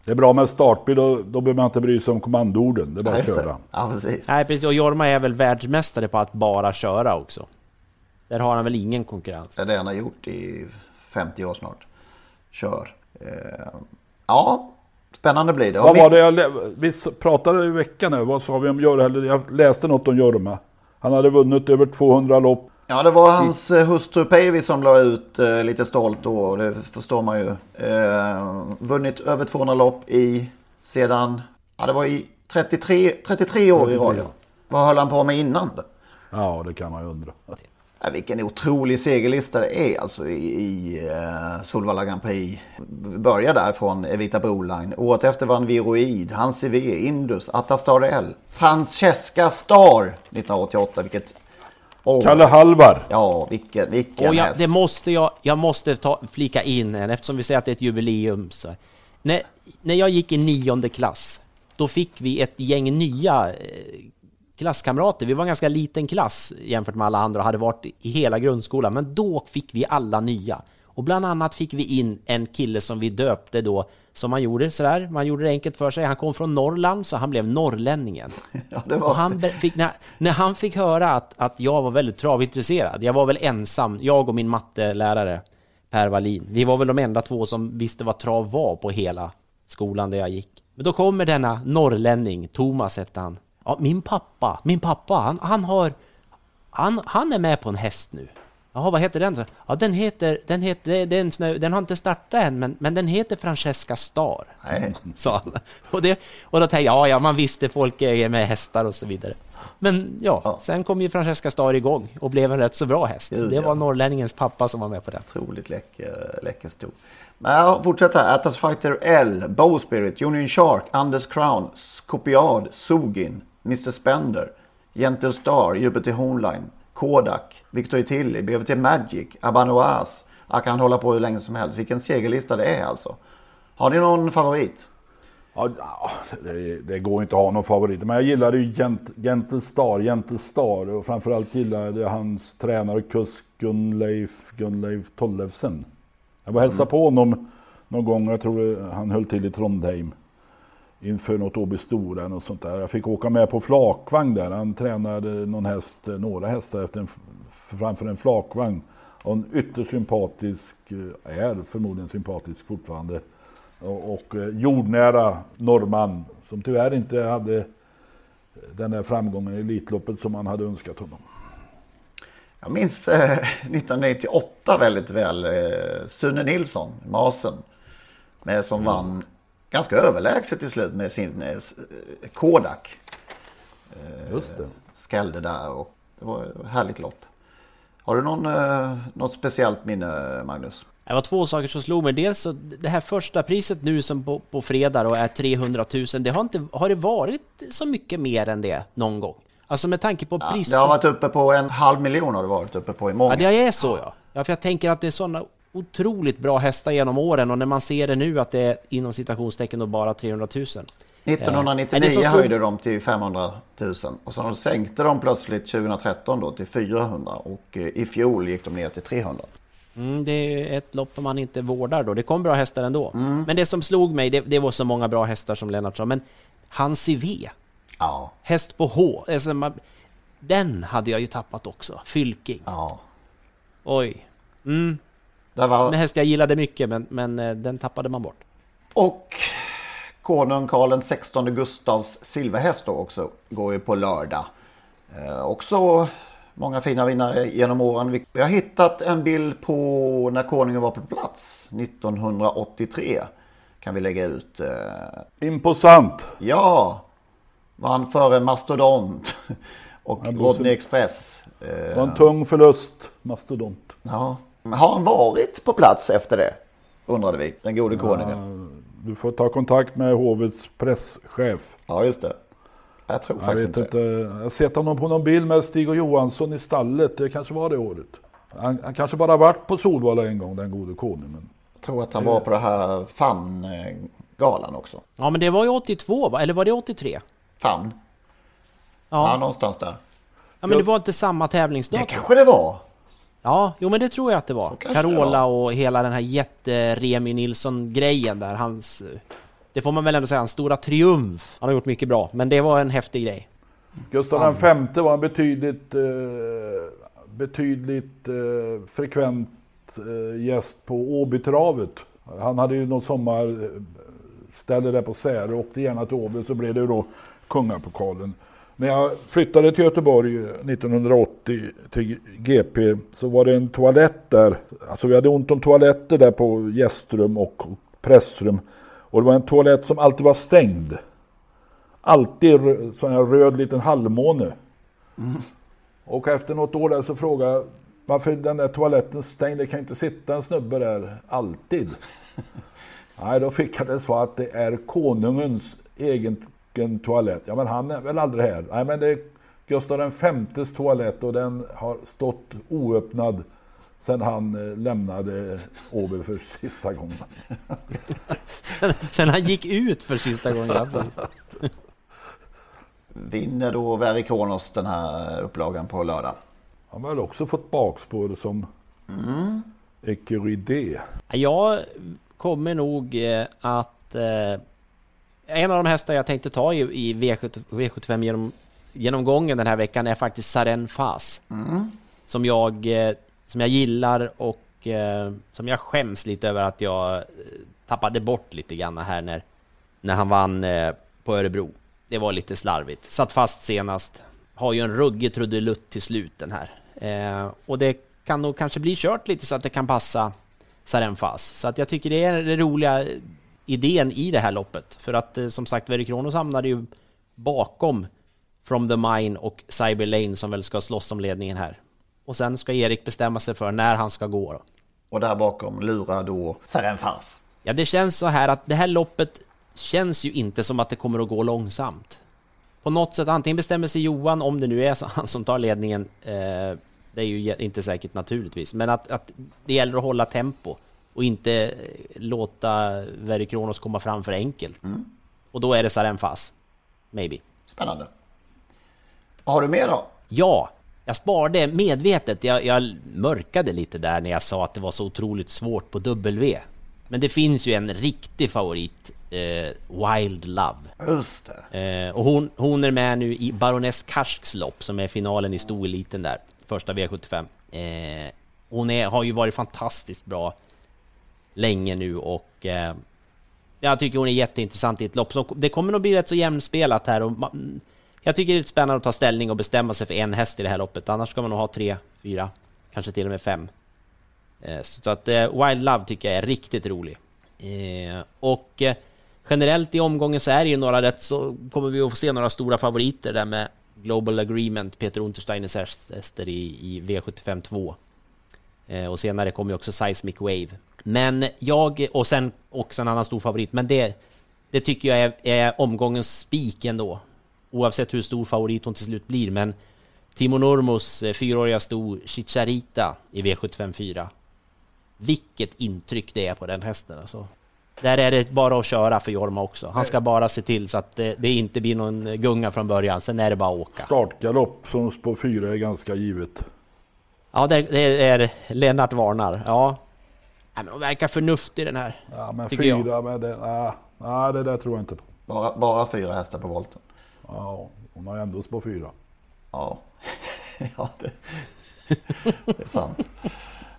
det är bra med startbil, då, då behöver man inte bry sig om kommandoorden. Det är bara att köra.
Ja, precis.
Nej, precis. Och Jorma är väl världsmästare på att bara köra också. Där har han väl ingen konkurrens.
Det är det han har gjort i 50 år snart. Kör. Eh, ja, spännande blir det.
Vad var det jag, vi pratade i veckan nu, vad sa vi om Jorma? Jag läste något om Jorma. Han hade vunnit över 200 lopp.
Ja, det var hans. Eh, hustru Päivi som la ut eh, lite stolt då. Och det förstår man ju. Eh, vunnit över 200 lopp i sedan, ja det var i 33, 33 år 33. i rad. Vad höll han på med innan?
Ja, det kan man ju undra.
Ja, vilken otrolig segerlista det är alltså i, i uh, Solvalla Grand Prix. Börjar där från Evita Broline. Året efter vann Viroid, Hansi V, Indus, Atastar L, Francesca Star 1988. Vilket...
Oh. Kalle Halvar.
Ja, vilken, vilken
och jag,
häst.
Det måste jag, jag måste ta, flika in en eftersom vi säger att det är ett jubileum. Så. När, när jag gick i nionde klass, då fick vi ett gäng nya eh, klasskamrater. Vi var en ganska liten klass jämfört med alla andra och hade varit i hela grundskolan. Men då fick vi alla nya. Och bland annat fick vi in en kille som vi döpte då, som man gjorde sådär, man gjorde det enkelt för sig. Han kom från Norrland, så han blev norrlänningen.
Ja, det var
och han fick, när, när han fick höra att, att jag var väldigt travintresserad, jag var väl ensam, jag och min mattelärare Per Wallin, vi var väl de enda två som visste vad trav var på hela skolan där jag gick. Men då kommer denna norrlänning, Thomas hette han, Ja, min pappa, min pappa, han, han har... Han, han är med på en häst nu. Jaha, vad heter den? Ja, den heter... Den, heter den, den har inte startat än, men, men den heter Francesca Star.
Nej.
Sa han. Och, det, och då tänkte jag, ja, ja, man visste folk är med hästar och så vidare. Men ja, ja, sen kom ju Francesca Star igång och blev en rätt så bra häst. Gud, det var ja. norrlänningens pappa som var med på det.
Otroligt läcker, läcker stor. Men fortsätt här. Atlas Fighter L, Bowspirit, Union Shark, Anders Crown, Skopiad, Sugin, Mr Spender, Gentle Star, Jupiter Hornline, Kodak, Victor Tilly, BVT Magic, Abanoas. Jag kan hålla på hur länge som helst. Vilken segerlista det är alltså. Har ni någon favorit?
Ja, det, det, går inte att ha någon favorit. Men jag gillade ju Gent, Gentle Star, Gentle Star och framförallt gillade jag hans tränare och kusk Gunleif, Gunleif Tollefsen. Jag var hälsade mm. på honom någon gång, jag tror han höll till i Trondheim inför något Åby Stora och sånt där. Jag fick åka med på flakvagn där. Han tränade någon häst, några hästar efter en, framför en flakvagn. Och en ytterst sympatisk, eh, är förmodligen sympatisk fortfarande. Och, och eh, jordnära norrman som tyvärr inte hade den där framgången i Elitloppet som man hade önskat honom.
Jag minns eh, 1998 väldigt väl. Eh, Sune Nilsson, Masen. Med, som mm. vann ganska överlägset till slut med sin eh, Kodak.
Eh, Just det.
Skällde där och det var ett härligt lopp. Har du någon, eh, något speciellt minne Magnus?
Det var två saker som slog mig. Dels så det här första priset nu som på, på fredag och är 300 000. Det har, inte, har det varit så mycket mer än det någon gång? Alltså med tanke på pris...
Ja, det har varit uppe på en halv miljon har det varit uppe på i många.
Ja, det är så ja. Ja, för jag tänker att det är sådana otroligt bra hästar genom åren och när man ser det nu att det är inom citationstecken då bara 300 000.
1999 eh, höjde de till 500 000 och så sänkte de plötsligt 2013 då till 400 och eh, i fjol gick de ner till 300.
Mm, det är ett lopp man inte vårdar då. Det kom bra hästar ändå. Mm. Men det som slog mig, det, det, var så många bra hästar som Lennart sa, men Hansi V.
Ja.
Häst på H. Alltså, man, den hade jag ju tappat också. Fylking.
Ja.
Oj. Mm.
Det var...
En häst jag gillade mycket men, men eh, den tappade man bort.
Och konung Karl XVI Gustavs silverhäst då också går ju på lördag. Eh, också många fina vinnare genom åren. Vi har hittat en bild på när konungen var på plats 1983. Kan vi lägga ut. Eh...
Imposant!
Ja! Vann före Mastodont och Rodney Express.
Det var en tung förlust, mastodont.
Ja. Har han varit på plats efter det? Undrade vi, den gode konungen.
Ja, du får ta kontakt med hovets presschef.
Ja, just det. Jag tror
Jag
faktiskt
vet
inte
inte.
det.
Jag har sett honom på någon bild med Stig och Johansson i stallet. Det kanske var det året. Han, han kanske bara varit på Solvalla en gång, den gode konungen.
Jag tror att han var på det här famngalan också.
Ja, men det var ju 82 va? Eller var det 83?
Famn? Ja,
Ja,
någonstans där.
ja men det var inte samma tävlingsdag.
Det kanske det var.
Ja, jo men det tror jag att det var. Carola och hela den här jätte-Remi Nilsson-grejen där. Hans... eh, Det får man väl ändå säga, hans stora triumf. Han har gjort mycket bra, men det var en häftig grej.
Gustav V var en betydligt, eh, betydligt eh, frekvent eh, gäst på Åbytravet. Han hade ju någon sommarställe där på Särö och åkte gärna till Åby så blev det ju då kungapokalen. När jag flyttade till Göteborg 1980 till GP så var det en toalett där. Alltså vi hade ont om toaletter där på gästrum och pressrum. Och det var en toalett som alltid var stängd. Alltid sån här röd liten halvmåne. Och efter något år där så frågade jag varför den där toaletten stängd. Det kan inte sitta en snubbe där alltid. Nej, då fick jag det svar att det är konungens egen toalett. Ja, men han är väl aldrig här. Nej, men det är Gustav Vs toalett och den har stått oöppnad sedan han eh, lämnade Åby för sista gången.
Sen, sen han gick ut för sista gången. Alltså.
Vinner då Verry Kronos den här upplagan på lördag?
Han har väl också fått bakspår som
Mm.
Ecurydé.
Jag kommer nog eh, att... En av de hästar jag tänkte ta i, i V7, V75 genom, genomgången den här veckan är faktiskt Saren Fas.
Mm.
Som jag, eh, som jag gillar och eh, som jag skäms lite över att jag eh, tappade bort lite grann här när, när han vann på Örebro. Det var lite slarvigt. Satt fast senast. Har ju en ruggig trudelutt till slut den här. Och det kan nog kanske bli kört lite så att det kan passa Saren Fas. Så att jag tycker det är den roliga idén i det här loppet. För att eh, som sagt, Verry Kronos hamnade ju bakom From the Mine och Cyber Lane som väl ska slåss om ledningen här. Och sen ska Erik bestämma sig för när han ska gå. Då.
Och där bakom lurar då Saren Fars.
Ja, det känns så här att det här loppet känns ju inte som att det kommer att gå långsamt. På något sätt, antingen bestämmer sig Johan, om det nu är så, han som tar ledningen, eh, det är ju inte säkert naturligtvis, men att, att det gäller att hålla tempo och inte låta Verry Kronos komma fram för enkelt. Och då är det Saren Fas. Maybe.
Spännande. Vad har du mer då?
Ja, jag sparade medvetet. Jag, jag mörkade lite där när jag sa att det var så otroligt svårt på W. Men det finns ju en riktig favorit, eh, Wild Love.
Just det.
Eh, och hon, hon är med nu i Baroness Karsks lopp som är finalen i stoeliten där, första V75. Eh, hon är, har ju varit fantastiskt bra länge nu och eh, jag tycker hon är jätteintressant i ett lopp. Så det kommer nog bli rätt så jämnspelat här och man, mm, jag tycker det är spännande att ta ställning och bestämma sig för en häst i det här loppet. Annars ska man nog ha tre, fyra, kanske till och med fem. Eh, Så att eh, Wild Love tycker jag är riktigt rolig. Eh, och eh, generellt i omgången så är det ju några rätt så kommer vi att få se några stora favoriter där med Global Agreement, Peter Untersteiners hästar i, i V75 2. Eh, Och senare kommer ju också Seismic Wave. Men jag, och sen också en annan stor favorit, men det, det tycker jag är, är omgångens spik ändå. Oavsett hur stor favorit hon till slut blir, men Timo Nurmos eh, fyraåriga sto Chicharita i V75 4. Vilket intryck det är på den hästen alltså. Där är det bara att köra för Jorma också. Han ska bara se till så att det, det inte blir någon gunga från början, sen är det bara att åka.
Startgalopp som på fyra är ganska givet.
Ja, det, det är Lennart varnar. Ja. Nej, men hon verkar förnuftig den här.
Ja, men fyra
jag.
med det, nej, nej, det där tror jag inte på.
Bara, bara fyra hästar på volten.
Ja, hon har ändå på fyra.
Ja, ja det, det är sant.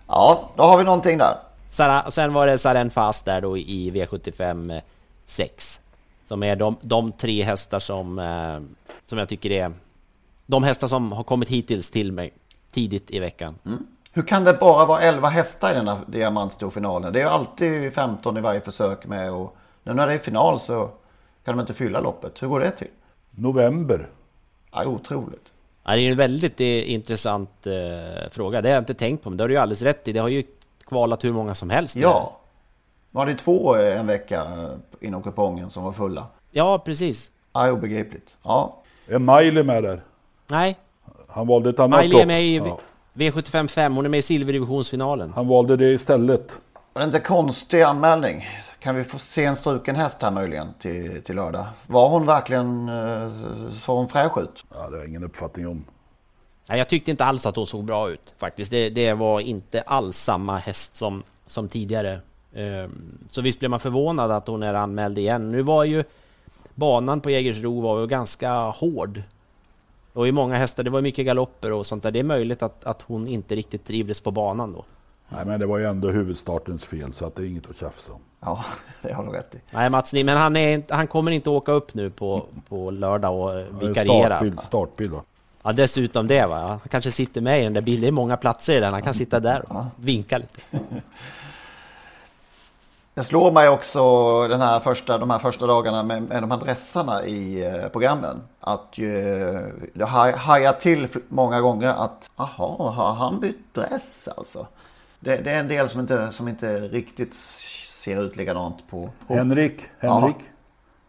Ja, då har vi någonting där.
Sara, sen var det Saren Fast där då i V75 6. Som är de, de tre hästar som, eh, som jag tycker är de hästar som har kommit hittills till mig tidigt i veckan.
Hur kan det bara vara 11 hästar i den här diamantstorfinalen? Det är ju alltid 15 i varje försök med och nu när det är final så kan de inte fylla loppet. Hur går det till?
November.
Ja, otroligt.
Ja, det är en väldigt eh, intressant eh, fråga. Det har jag inte tänkt på, men det har du ju alldeles rätt i. Det har ju kvalat hur många som helst.
Ja. Var det två eh, en vecka eh, inom kupongen som var fulla?
Ja, precis.
Ja, obegripligt. Ja.
Är Miley med där?
Nej.
Han valde ett annat
Miley är
lopp.
med i
Ja.
V75 5. Hon är med i silverdivisionsfinalen.
Han valde det istället.
Var det inte konstig anmälning? Kan vi få se en struken häst här möjligen till, till lördag? Var hon verkligen, eh, såg hon fräsch ut?
Ja, det har jag ingen uppfattning om.
Nej, jag tyckte inte alls att hon såg bra ut faktiskt. Det, det var inte alls samma häst som, som tidigare. Ehm, så visst blev man förvånad att hon är anmäld igen. Nu var ju banan på Jägersro var ju ganska hård. Var ju många hästar, det var mycket galopper och sånt där. Det är möjligt att, att hon inte riktigt trivdes på banan då.
Nej, men det var ju ändå huvudstartens fel så att det är inget att tjafsa om.
Ja, det har du rätt i.
Nej Mats, men han, är, inte- han kommer inte åka upp nu på, på lördag och vikariera.
Startbild, startbild va?
Ja, dessutom det va. Han kanske sitter med i den där bilen. Det är många platser i den. Han kan sitta där och vinka lite.
Det slår mig också den här första, de här första dagarna med, med de här dressarna i eh, programmen. Att ju, haj- hajar till många gånger att aha, har han bytt dress alltså? Det, det är en del som inte, som inte riktigt ser ut likadant på... på.
Henrik, Henrik.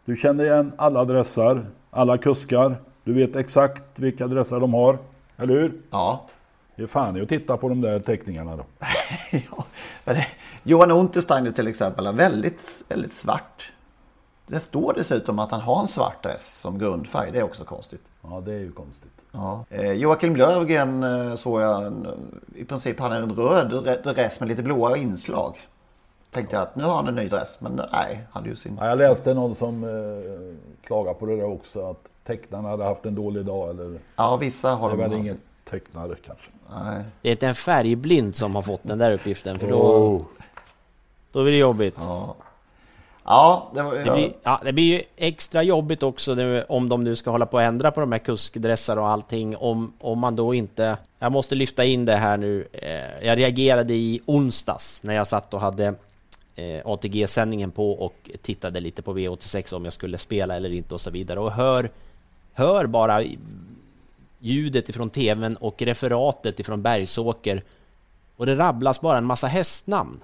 Du känner igen alla adresser, alla kuskar. Du vet exakt vilka adresser de har. Eller hur?
Ja.
Det är fan i att titta på de där teckningarna då.
ja. det- Johan Untersteiner till exempel är väldigt, väldigt svart. Det står dessutom att han har en svart dress som grundfärg. Det är också konstigt.
Ja, det är ju konstigt.
Ja. Eh, Joakim Löfgren eh, såg jag en, i princip hade en röd dre- dress med lite blåa inslag. Tänkte jag att nu har han en ny dress men nej, han ju sin.
Ja, jag läste någon som eh, klagade på det där också. Att tecknarna hade haft en dålig dag. Eller...
Ja, vissa har
Det är
de
väl
haft.
ingen tecknare kanske.
Nej.
Det är inte en färgblind som har fått den där uppgiften, för då,
Oh.
då blir det jobbigt.
Ja, ja det var...
Det blir, ja, det blir ju extra jobbigt också nu, om de nu ska hålla på att ändra på de här kuskdressar och allting. Om, om man då inte... Jag måste lyfta in det här nu. Eh, Jag reagerade i onsdags när jag satt och hade eh, ATG-sändningen på och tittade lite på V86 om jag skulle spela eller inte och så vidare. Och hör, hör bara ljudet ifrån TVn och referatet ifrån Bergsåker. Och det rabblas bara en massa hästnamn.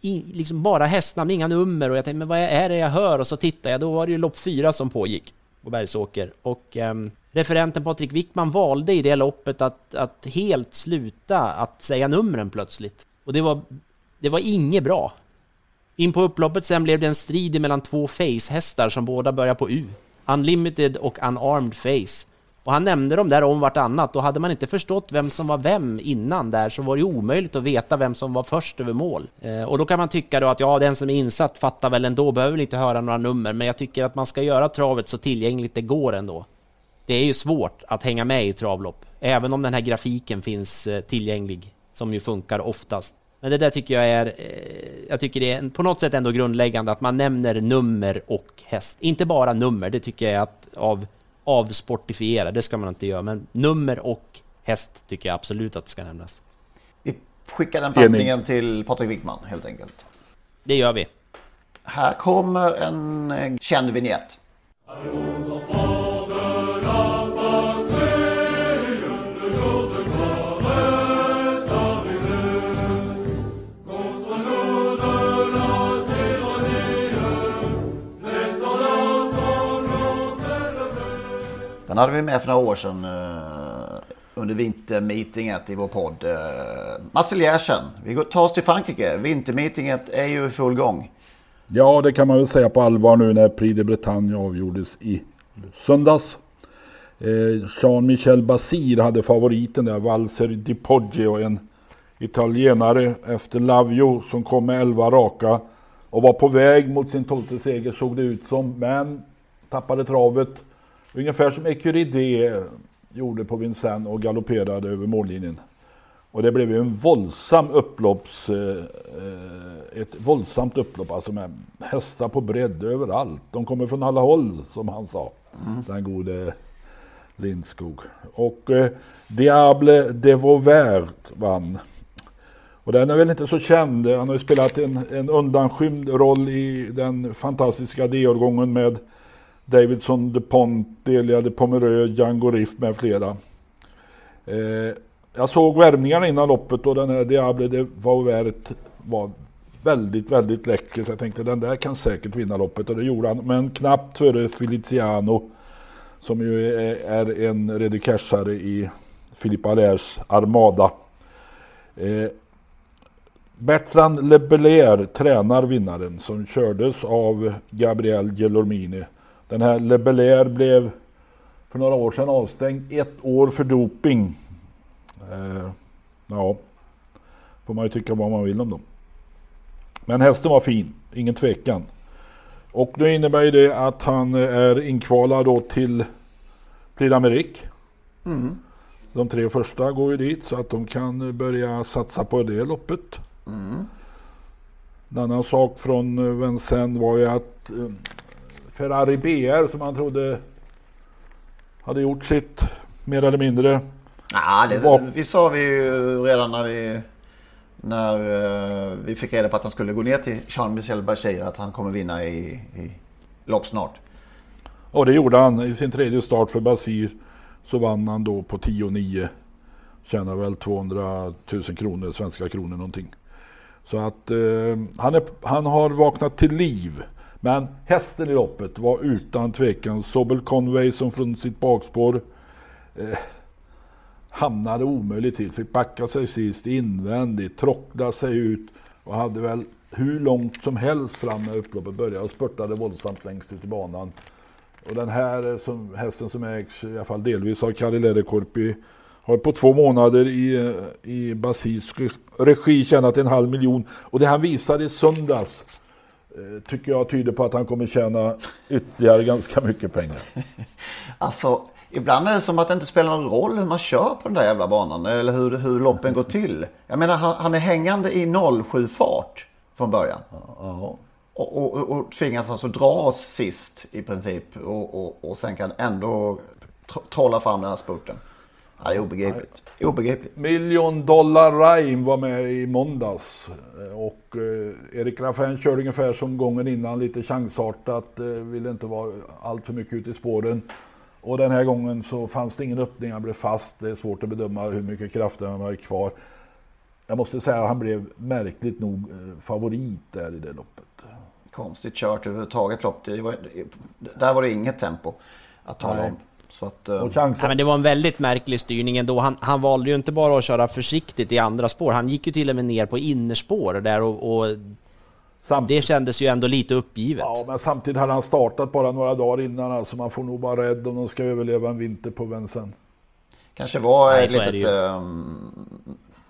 I, liksom bara hästnamn, inga nummer. Och jag tänkte, men vad är det jag hör? Och så tittar jag, då var det ju lopp fyra som pågick på Bergsåker. Och um, referenten Patrik Wickman valde i det loppet att, att helt sluta att säga numren plötsligt. Och det var, det var inget bra. In på upploppet sen blev det en strid mellan två face-hästar som båda börjar på U. Unlimited och Unarmed Face. Och han nämnde dem där om vartannat och hade man inte förstått vem som var vem innan där så var det omöjligt att veta vem som var först över mål. Eh, och då kan man tycka då att ja, den som är insatt fattar väl ändå, behöver väl inte höra några nummer, men jag tycker att man ska göra travet så tillgängligt det går ändå. Det är ju svårt att hänga med i travlopp, även om den här grafiken finns eh, tillgänglig, som ju funkar oftast. Men det där tycker jag är, eh, jag tycker det är på något sätt ändå grundläggande att man nämner nummer och häst. Inte bara nummer, det tycker jag är att av avsportifiera, det ska man inte göra. Men nummer och häst tycker jag absolut att det ska nämnas.
Vi skickar den passningen till Patrik Wickman helt enkelt.
Det gör vi.
Här kommer en eh, känd vignett. Den hade vi med för några år sedan eh, under vintermeetinget i vår podd. Eh, Marseljärsen, vi tar oss till Frankrike. Vintermeetinget är ju i full gång.
Ja, det kan man väl säga på allvar nu när Prix de Bretagne avgjordes i söndags. Eh, Jean-Michel Basir hade favoriten där, Valser di Poggio, en italienare efter Lavio som kom med 11 raka och var på väg mot sin tolfte seger såg det ut som, men tappade travet. Ungefär som Ecuride gjorde på Vincennes och galopperade över mållinjen. Och det blev ju en våldsam upplopps, eh, ett våldsamt upplopp, alltså med hästar på bredd överallt. De kommer från alla håll, som han sa, den gode Lindskog. Och eh, Diable de Vauvert vann. Och den är väl inte så känd. Han har ju spelat en, en undanskymd roll i den fantastiska D-årgången med Davidson, DuPont, Delia de Pomerö, Django Riff med flera. Eh, jag såg värmningarna innan loppet och den här Diable de Vauvert var väldigt, väldigt läcker. Så jag tänkte den där kan säkert vinna loppet och det gjorde han. Men knappt före Feliciano som ju är, en redikashare i Philippe Allers Armada. Eh, Bertrand LeBelair tränar vinnaren som kördes av Gabriel Gelormini. Den här Lebelier blev för några år sedan avstängd ett år för doping. Eh, ja, får man ju tycka vad man vill om dem. Men hästen var fin, ingen tvekan. Och nu innebär ju det att han är inkvalad då till Prix d'Amérique.
Mm.
De tre första går ju dit så att de kan börja satsa på det loppet.
Mm.
En annan sak från Vincennes var ju att eh, Ferrari BR som man trodde hade gjort sitt mer eller mindre.
Ja, det,
var-
vi sa vi ju redan när vi när eh, vi fick reda på att han skulle gå ner till Jean-Michel Bachir att han kommer vinna i, i lopp snart.
Och det gjorde han i sin tredje start för Basir. Så vann han då på 10-9. Tjänar väl 200 000 kronor, svenska kronor någonting. Så att eh, han, är, han har vaknat till liv. Men hästen i loppet var utan tvekan Sobel Conway som från sitt bakspår eh, hamnade omöjligt till. Fick backa sig sist invändigt, tråckla sig ut och hade väl hur långt som helst fram när upploppet började och spurtade våldsamt längst ut i banan. Och den här eh, som, hästen som ägs i alla fall delvis av Kari Lederkorpi har på två månader i, eh, i Basis regi tjänat en halv miljon. Och det han visade i söndags tycker jag tyder på att han kommer tjäna ytterligare ganska mycket pengar.
Alltså, ibland är det som att det inte spelar någon roll hur man kör på den där jävla banan eller hur, hur loppen går till. Jag menar, han, han är hängande i 07 fart från början.
Ja.
Och, och, och, tvingas alltså dra oss sist i princip och, och, och sen kan ändå tro- trolla fram den här spurten. Ja, det är obegripligt. Obegripligt.
Million Dollar Rhyme var med i måndags. Och eh, Erik Raffin körde ungefär som gången innan, lite chansartat. Eh, ville inte vara allt för mycket ute i spåren. Och den här gången så fanns det ingen öppning, han blev fast. Det är svårt att bedöma hur mycket krafter han har kvar. Jag måste säga att han blev märkligt nog eh, favorit där i det loppet.
Konstigt kört överhuvudtaget lopp. Det var, där var det inget tempo att tala
Nej.
om. Så att, eh,
Och chansen,
Ja, men det var en väldigt märklig styrning ändå. Han, han valde ju inte bara att köra försiktigt i andra spår. Han gick ju till och med ner på innerspår där och, och
samtidigt,
det kändes ju ändå lite uppgivet.
ja, men samtidigt hade han startat bara några dagar innan. Alltså man får nog vara rädd om de ska överleva en vinter på Vincennes.
Kanske var
Nej,
ett litet... ehm,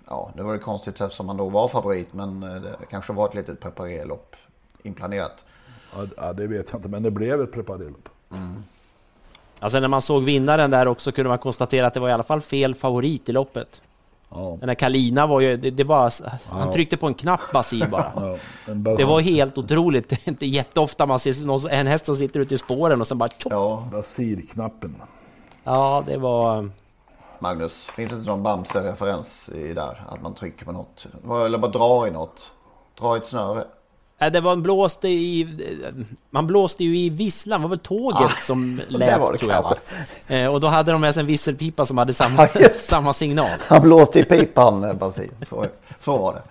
ja, det var det konstigt eftersom han då var favorit. Men eh, det kanske var ett litet preparerlopp inplanerat.
Ja, ja, det vet jag inte, men det blev ett preparerlopp.
Alltså när man såg vinnaren där också kunde man konstatera att det var i alla fall fel favorit i loppet.
Ja.
Den där Kalina var ju, det, det var, han tryckte på en knapp Basil bara.
Ja,
Det var helt otroligt. Det är inte jätteofta man ser någon, en häst som sitter ute i spåren och sen bara tjopp.
Ja,
Basirknappen.
Ja, det var...
Magnus, finns det inte någon Bamse-referens i där? Att man trycker på något? Eller bara dra i något? Dra i ett snöre?
Nej, det var en blåste i... Man blåste ju i visslan, det var väl tåget
Ah,
som
det
lät
var det
tror jag.
kanske.
Eh, och då hade de med sig en visselpipa som hade samma,
Ja, det.
samma signal.
Han blåste i pipan, eh, Basil. Så, så var det.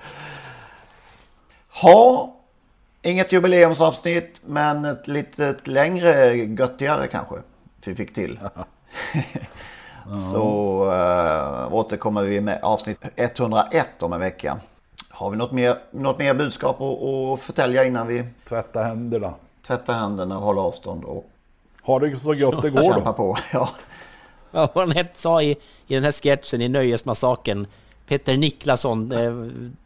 Ha, inget jubileumsavsnitt, men ett lite längre, göttigare kanske. Vi fick till. Så äh, återkommer vi med avsnitt 101 om en vecka. Har vi något mer, något mer budskap att, att förtälja innan vi
Tvätta händerna.
tvättar händerna, håller avstånd och
Ha det så gott det går då.
på? Ja.
Vad han hette sa i, i den här sketchen i Nöjesmassaken, Peter Niklasson, eh,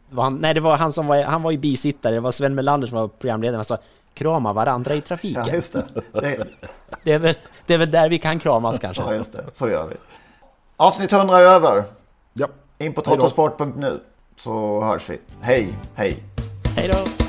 var han, nej det var han som var, han var ju bisittare, det var Sven Melander som var programledare, han sa krama varandra i trafiken.
ja, just det. det.
Det, är väl, det är väl där vi kan kramas kanske.
Ja, just det. Så gör vi. Avsnitt 100 är över.
Ja.
In på trottosport.nu så hörs vi. Hej, hej.
Hej då!